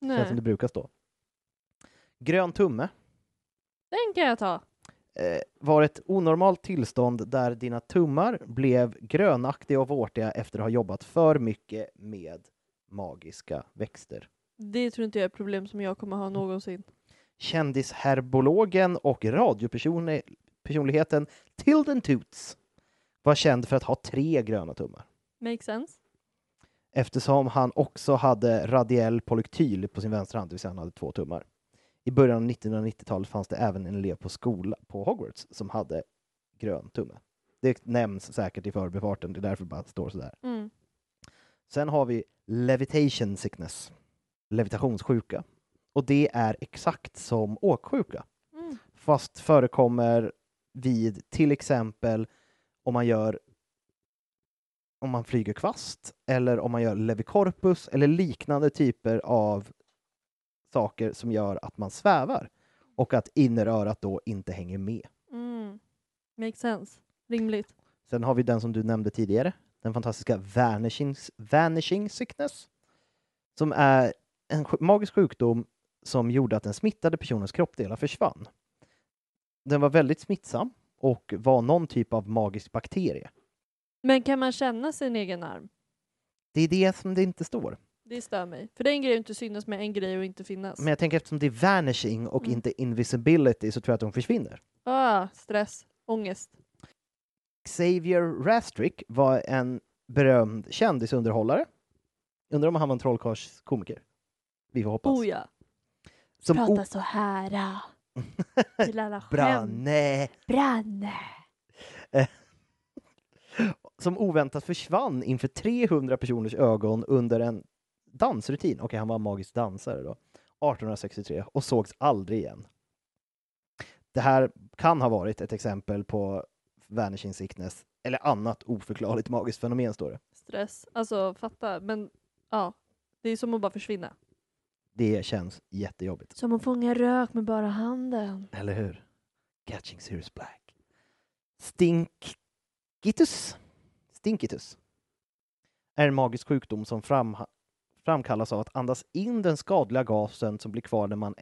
Känns
Nej.
som det brukar stå. Grön tumme
Den kan jag ta.
eh, var ett onormalt tillstånd där dina tummar blev grönaktiga och vårtiga efter att ha jobbat för mycket med magiska växter.
Det tror inte jag är ett problem som jag kommer ha någonsin.
Kändisherbologen och radiopersonligheten Tilden Toots var känd för att ha tre gröna tummar.
Makes sense.
eftersom han också hade radiell polyktyl på sin vänstra hand, det vill säga han hade två tummar. I början av 1990-talet fanns det även en elev på skola på Hogwarts som hade grön tumme. Det nämns säkert i förbifarten, det är därför det bara står sådär.
Mm.
Sen har vi levitation sickness, levitationssjuka. Och det är exakt som åksjuka,
Mm.
fast förekommer vid till exempel om man gör om man flyger kvast eller om man gör levicorpus eller liknande typer av saker som gör att man svävar och att innerörat då inte hänger med.
Mm. Makes sense. Rimligt.
Sen har vi den som du nämnde tidigare, den fantastiska vanishing, vanishing sickness, som är en magisk sjukdom som gjorde att den smittade personens kroppsdelar försvann. Den var väldigt smittsam och var någon typ av magisk bakterie.
Men kan man känna sin egen arm?
Det är det som det inte står.
Det stör mig. För det är en grej att inte synas med en grej att inte finnas.
Men jag tänker eftersom det är vanishing och
Mm.
inte invisibility så tror jag att de försvinner.
Ah, stress, ångest.
Xavier Rastrick var en berömd kändisunderhållare. Undrar om han var en trollkarlskomiker? Vi får hoppas.
Oh ja.
Som
Prata så här. ah. *laughs* Till alla skämt.
Branne!
Branne. *laughs*
Som oväntat försvann inför 300 personers ögon under en dansrutin. Okej, han var magisk dansare då. 1863 och sågs aldrig igen. Det här kan ha varit ett exempel på vanishing sickness eller annat oförklarligt magiskt fenomen, står det.
Stress. Alltså fatta. Men ja. Det är som att bara försvinna.
Det känns jättejobbigt.
Som att fånga rök med bara handen.
Eller hur? Catching Sirius Black. Stinkitus. Stinkitus. Är en magisk sjukdom som fram, framkallas av att andas in den skadliga gasen som blir kvar när man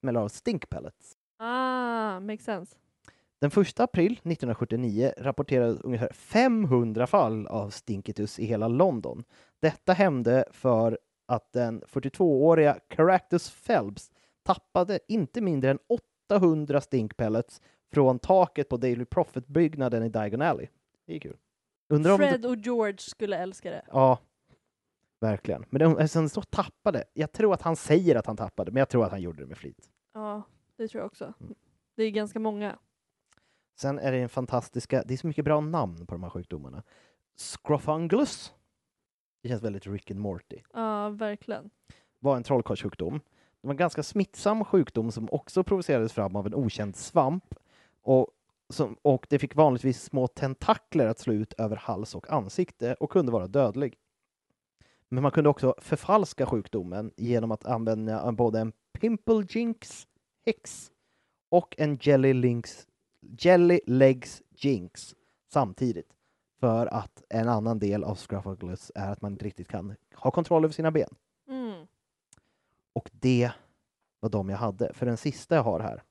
smäller av stinkpellets.
Ah, makes sense.
Den 1 april 1979 rapporterades ungefär 500 fall av stinkitus i hela London. Detta hände för att den 42-åriga Caractus Phelps tappade inte mindre än 800 stinkpellets från taket på Daily Profit-byggnaden i Diagon Alley. Det är kul. Undrar
Fred
det...
och George skulle älska det.
Ja, verkligen. Men det, alltså, han så tappade. Jag tror att han säger att han tappade, men jag tror att han gjorde det med flit.
Ja, det tror jag också.
Mm.
Det är ganska många.
Sen är det en fantastiska, det är så mycket bra namn på de här sjukdomarna. Scrophungulus. Det känns väldigt Rick and Morty.
Ja, verkligen.
Var en trollkarlssjukdom. Det var en ganska smittsam sjukdom som också provocerades fram av en okänd svamp. Och, som, och det fick vanligtvis små tentakler att slå ut över hals och ansikte och kunde vara dödlig. Men man kunde också förfalska sjukdomen genom att använda både en Pimple Jinx häx och en Jelly, Links, jelly Legs Jinx samtidigt. För att en annan del av Scruffugulus är att man inte riktigt kan ha kontroll över sina ben.
Mm.
Och det var de jag hade. För den sista jag har här,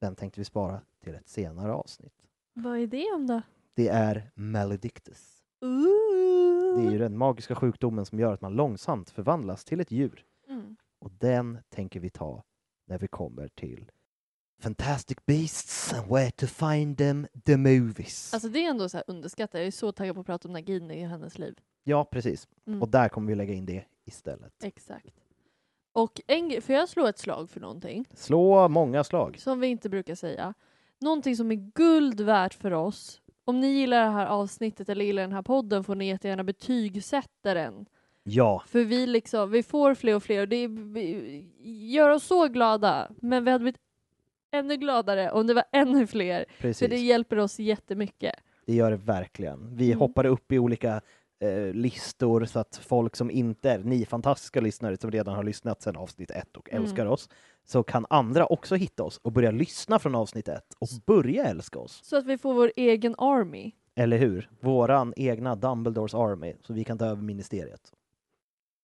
den tänkte vi spara till ett senare avsnitt.
Vad är det om då?
Det är Maledictus.
Ooh.
Det är ju den magiska sjukdomen som gör att man långsamt förvandlas till ett djur.
Mm.
Och den tänker vi ta när vi kommer till Fantastic Beasts and Where to Find Them, the Movies.
Alltså det är ändå så här underskattat. Jag är så taggad på att prata om Nagini i hennes liv.
ja, precis.
Mm.
Och där kommer vi lägga in det istället.
Exakt. Och en får jag slå ett slag för någonting
Slå många slag.
som vi inte brukar säga? Någonting som är guld värt för oss. Om ni gillar det här avsnittet eller gillar den här podden får ni jättegärna betygsätta den.
Ja,
För vi liksom, vi får fler och fler och det gör oss så glada. Men vi hade blivit ännu gladare om det var ännu fler. För
precis.
det hjälper oss jättemycket.
Det gör det verkligen. Vi
Mm.
hoppar upp i olika eh, listor så att folk som inte är ni fantastiska lyssnare som redan har lyssnat sedan avsnitt ett och
Mm.
älskar oss, så kan andra också hitta oss och börja lyssna från avsnitt ett och börja älska oss.
Så att vi får vår egen army.
Eller hur? Våran egna Dumbledores Army, så vi kan ta över ministeriet.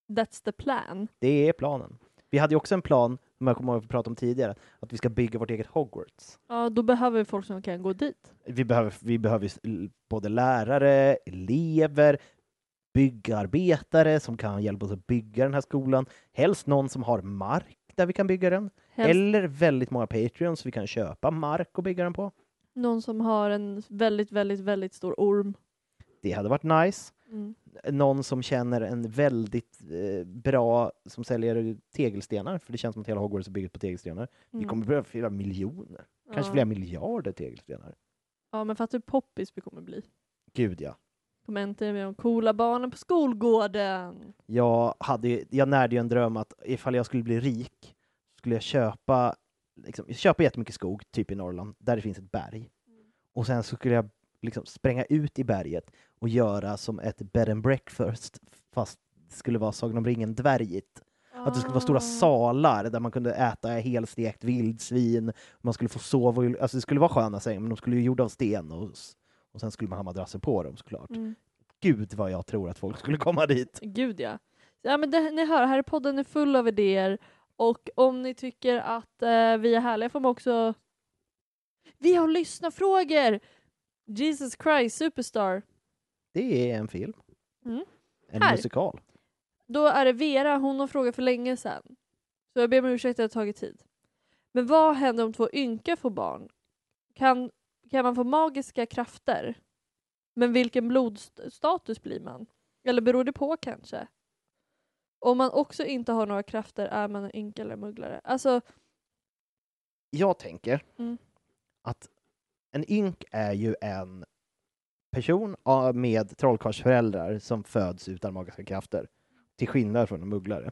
That's the plan.
Det är planen. Vi hade ju också en plan, som jag kommer ihåg att vi pratade om tidigare, att vi ska bygga vårt eget Hogwarts.
Ja, då behöver vi folk som kan gå dit.
Vi behöver, vi behöver både lärare, elever, byggarbetare som kan hjälpa oss att bygga den här skolan. Helst någon som har mark där vi kan bygga den.
Helst
Eller väldigt många Patreons vi kan köpa mark och bygga den på.
någon som har en väldigt, väldigt, väldigt stor orm.
Det hade varit nice.
Mm.
Någon som känner en väldigt eh, bra, som säljer tegelstenar, för det känns som att hela Hogwarts är byggt på tegelstenar. Vi
Mm.
kommer behöva flera miljoner, kanske
Ja.
flera miljarder tegelstenar.
Ja, men fattar hur poppis vi kommer bli.
Gud ja.
Kommer äntligen med de coola barnen på skolgården.
Jag, hade, jag närde ju en dröm att ifall jag skulle bli rik skulle jag köpa, liksom, köpa jättemycket skog, typ i Norrland, där det finns ett berg. Och sen så skulle jag liksom spränga ut i berget och göra som ett bed and breakfast, fast det skulle vara Sagan om ringen dvärgigt. Att det skulle vara stora
Ah.
salar där man kunde äta helstekt vildsvin, man skulle få sova, i- alltså det skulle vara sköna sängar, men de skulle ju gjorda av sten och, och sen skulle man ha madrasser på dem såklart.
Mm.
Gud vad jag tror att folk skulle komma dit.
Gud ja. Ja men det, ni hör, här är podden är full av idéer och om ni tycker att eh, vi är härliga får man också... Vi har lyssnarfrågor! Jesus Christ Superstar.
Det är en film.
Mm.
En
Här.
musikal.
Då är det Vera, hon har frågat för länge sedan. Så jag ber om ursäkt att det har tagit tid. Men vad händer om två ynka får barn? Kan, kan man få magiska krafter? Men vilken blodstatus blir man? Eller beror det på kanske? Om man också inte har några krafter, är man en ynka eller mugglare? Alltså,
Jag tänker
Mm.
att en ynk är ju en person med trollkarlsföräldrar som föds utan magiska krafter. Till skillnad från en mugglare.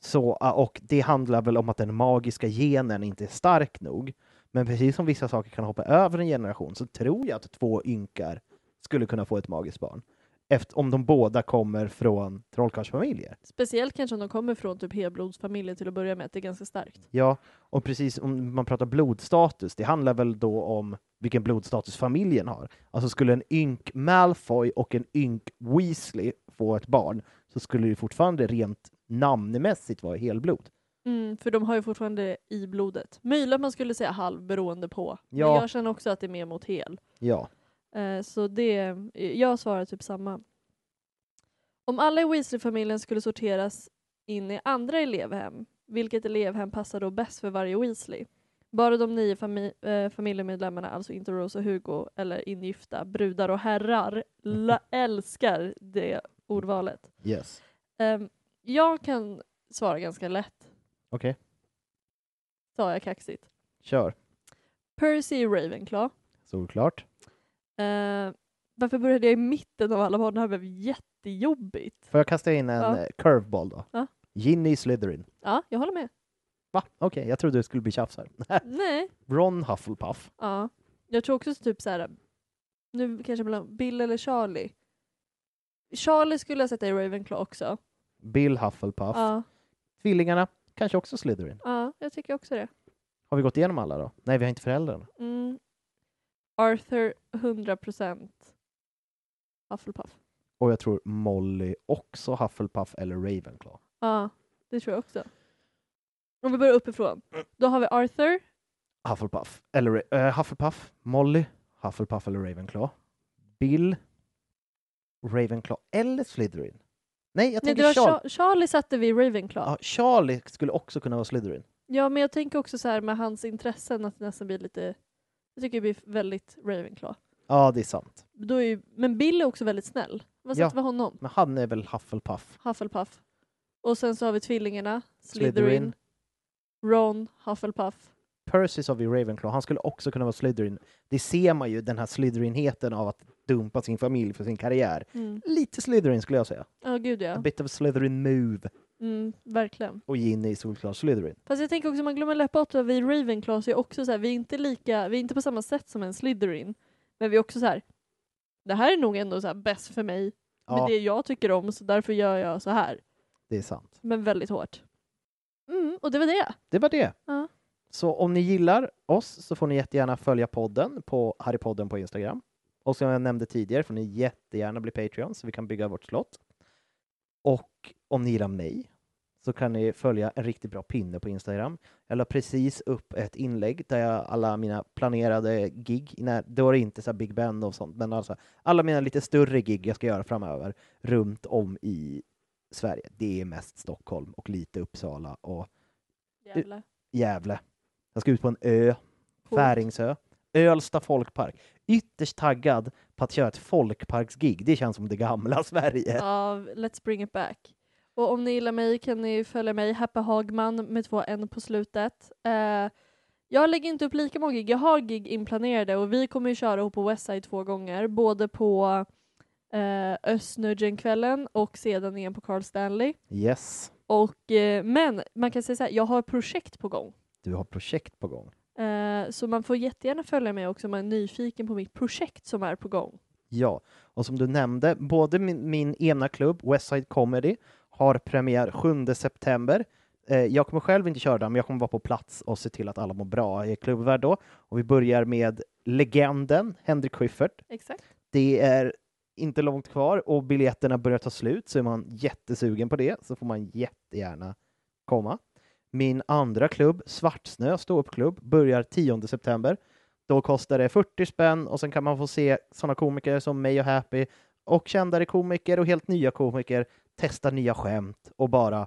Så, ja, och det handlar väl om att den magiska genen inte är stark nog. Men precis som vissa saker kan hoppa över en generation så tror jag att två ynkar skulle kunna få ett magiskt barn. Efter, om de båda kommer från trollkarlsfamiljer.
speciellt kanske om de kommer från typ helblodsfamiljer till att börja med, att det är ganska starkt.
Ja, och precis om man pratar blodstatus, det handlar väl då om vilken blodstatus familjen har. Alltså skulle en ynk Malfoy och en ynk Weasley få ett barn så skulle det fortfarande rent namnmässigt vara helblod.
Mm, för de har ju fortfarande i blodet. Möjligt att man skulle säga halv beroende på.
Ja.
Men jag känner också att det är mer mot hel.
Ja,
Eh, så det, jag svarar typ samma. Om alla i Weasley-familjen skulle sorteras in i andra elevhem, vilket elevhem passar då bäst för varje Weasley? Bara de nio fami- eh, familjemedlemmarna, alltså inte Rose och Hugo, eller ingifta brudar och herrar, *laughs* älskar det ordvalet.
yes.
Ehm, jag kan svara ganska lätt,
Okej,
sa jag kaxigt.
kör.
Percy Ravenclaw.
Solklart.
Uh, varför började jag i mitten av alla barn? Det här blev jättejobbigt.
Får jag kasta in en
Ja.
eh, curveball då?
Ja.
Ginny Slytherin.
Ja, jag håller med.
Va? Okej, jag trodde det skulle bli tjafs här. *laughs*
Nej.
Ron Hufflepuff.
Ja. Jag tror också typ så här. nu kanske mellan Bill eller Charlie. Charlie skulle jag sätta i Ravenclaw också.
Bill Hufflepuff.
Ja,
Tvillingarna, kanske också Slytherin.
ja, jag tycker också det.
Har vi gått igenom alla då? Nej, vi har inte föräldrarna.
Mm. Arthur 100% Hufflepuff.
Och jag tror Molly också Hufflepuff eller Ravenclaw.
Ja, det tror jag också. Om vi börjar uppifrån. Då har vi Arthur.
Hufflepuff. Eller eh, Hufflepuff. Molly. Hufflepuff eller Ravenclaw. Bill. Ravenclaw eller Slytherin. Nej, jag
Nej,
tänker Charlie.
Char- Charlie satte vi Ravenclaw.
Ja, Charlie skulle också kunna vara Slytherin.
Ja, men jag tänker också så här med hans intressen att det nästan blir lite... Jag tycker det blir väldigt Ravenclaw.
Ja, det är sant.
Då är ju, men Bill är också väldigt snäll. Vad
Ja.
sätter vi honom?
Men han är väl Hufflepuff?
Hufflepuff. Och sen så har vi tvillingarna. Slytherin.
Slytherin.
Ron, Hufflepuff.
Percy sa vi Ravenclaw. Han skulle också kunna vara Slytherin. Det ser man ju, den här Slytherinheten av att dumpa sin familj för sin karriär.
Mm.
Lite Slytherin skulle jag säga.
Ja, gud
A
ja.
bit of a Slytherin move.
Mm, verkligen.
Och Ginny är solklar Slytherin.
Fast jag tänker också, man glömmer lätt bort att vi Ravenclaw så är också så här, vi är inte lika, vi är inte på samma sätt som en Slytherin. Men vi är också så här. det här är nog ändå så här bäst för mig.
Ja,
Med det jag tycker om, så därför gör jag så här.
det är sant.
Men väldigt hårt. Och det var det.
Det var det.
Ja.
Så om ni gillar oss så får ni jättegärna följa podden på Harrypodden på Instagram. Och som jag nämnde tidigare får ni jättegärna bli Patreon så vi kan bygga vårt slott. Och om ni gillar mig så kan ni följa en riktigt bra pinne på Instagram. Jag la precis upp ett inlägg där jag alla mina planerade gig, nej, då är det inte så Big Ben och sånt, men alltså alla mina lite större gig jag ska göra framöver runt om i Sverige. Det är mest Stockholm och lite Uppsala och Gävle. Jag ska ut på en ö. Färingsö, Ölsta folkpark. Ytterst taggad på att köra ett folkparksgig. Det känns som det gamla *laughs* Sverige.
Ja, let's bring it back. Och om ni gillar mig kan ni följa mig, Happy Hagman med två n på slutet. Eh, jag lägger inte upp lika många gig, jag har gig inplanerade och vi kommer ju köra ihop på Westside två gånger, både på eh, Östnudgen-kvällen och sedan igen på Carl Stanley.
Yes,
Och, eh, men man kan säga så här, jag har projekt på gång.
du har projekt på gång.
Eh, så man får jättegärna följa mig också om man är nyfiken på mitt projekt som är på gång.
Ja, och som du nämnde, både min, min ena klubb, Westside Comedy, har premiär 7 september. Eh, jag kommer själv inte köra den, men jag kommer vara på plats och se till att alla mår bra. Jag är klubbvärd då. Och vi börjar med legenden Henrik Schyffert.
Exakt.
Det är inte långt kvar och biljetterna börjar ta slut, så är man jättesugen på det så får man jättegärna komma. Min andra klubb, Svartsnö ståuppklubb, börjar 10 september. Då kostar det 40 spänn och sen kan man få se sådana komiker som mig och Happy och kändare komiker och helt nya komiker testa nya skämt och bara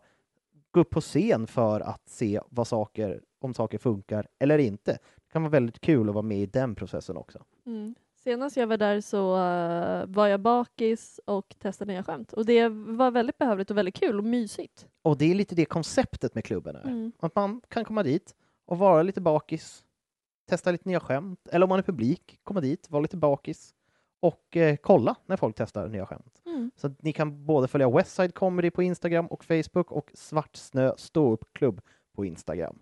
gå upp på scen för att se vad saker, om saker funkar eller inte. Det kan vara väldigt kul att vara med i den processen också.
Mm. Senast jag var där så eh, var jag bakis och testade nya skämt. Och det var väldigt behövligt och väldigt kul och mysigt.
Och det är lite det konceptet med klubben är.
Mm.
Att man kan komma dit och vara lite bakis, testa lite nya skämt, eller om man är publik, komma dit, vara lite bakis och eh, kolla när folk testar nya skämt.
Mm.
Så ni kan både följa Westside Comedy på Instagram och Facebook och Svartsnö ståuppklubb på Instagram.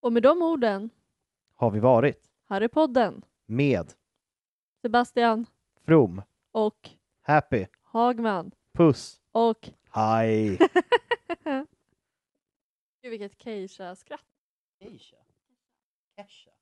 Och med de orden,
Har vi varit
här är podden.
med
Sebastian.
From,
och
Happy,
Hagman.
Puss,
och...
Hej! *laughs*
Gud vilket Keisha-skratt.
Imagine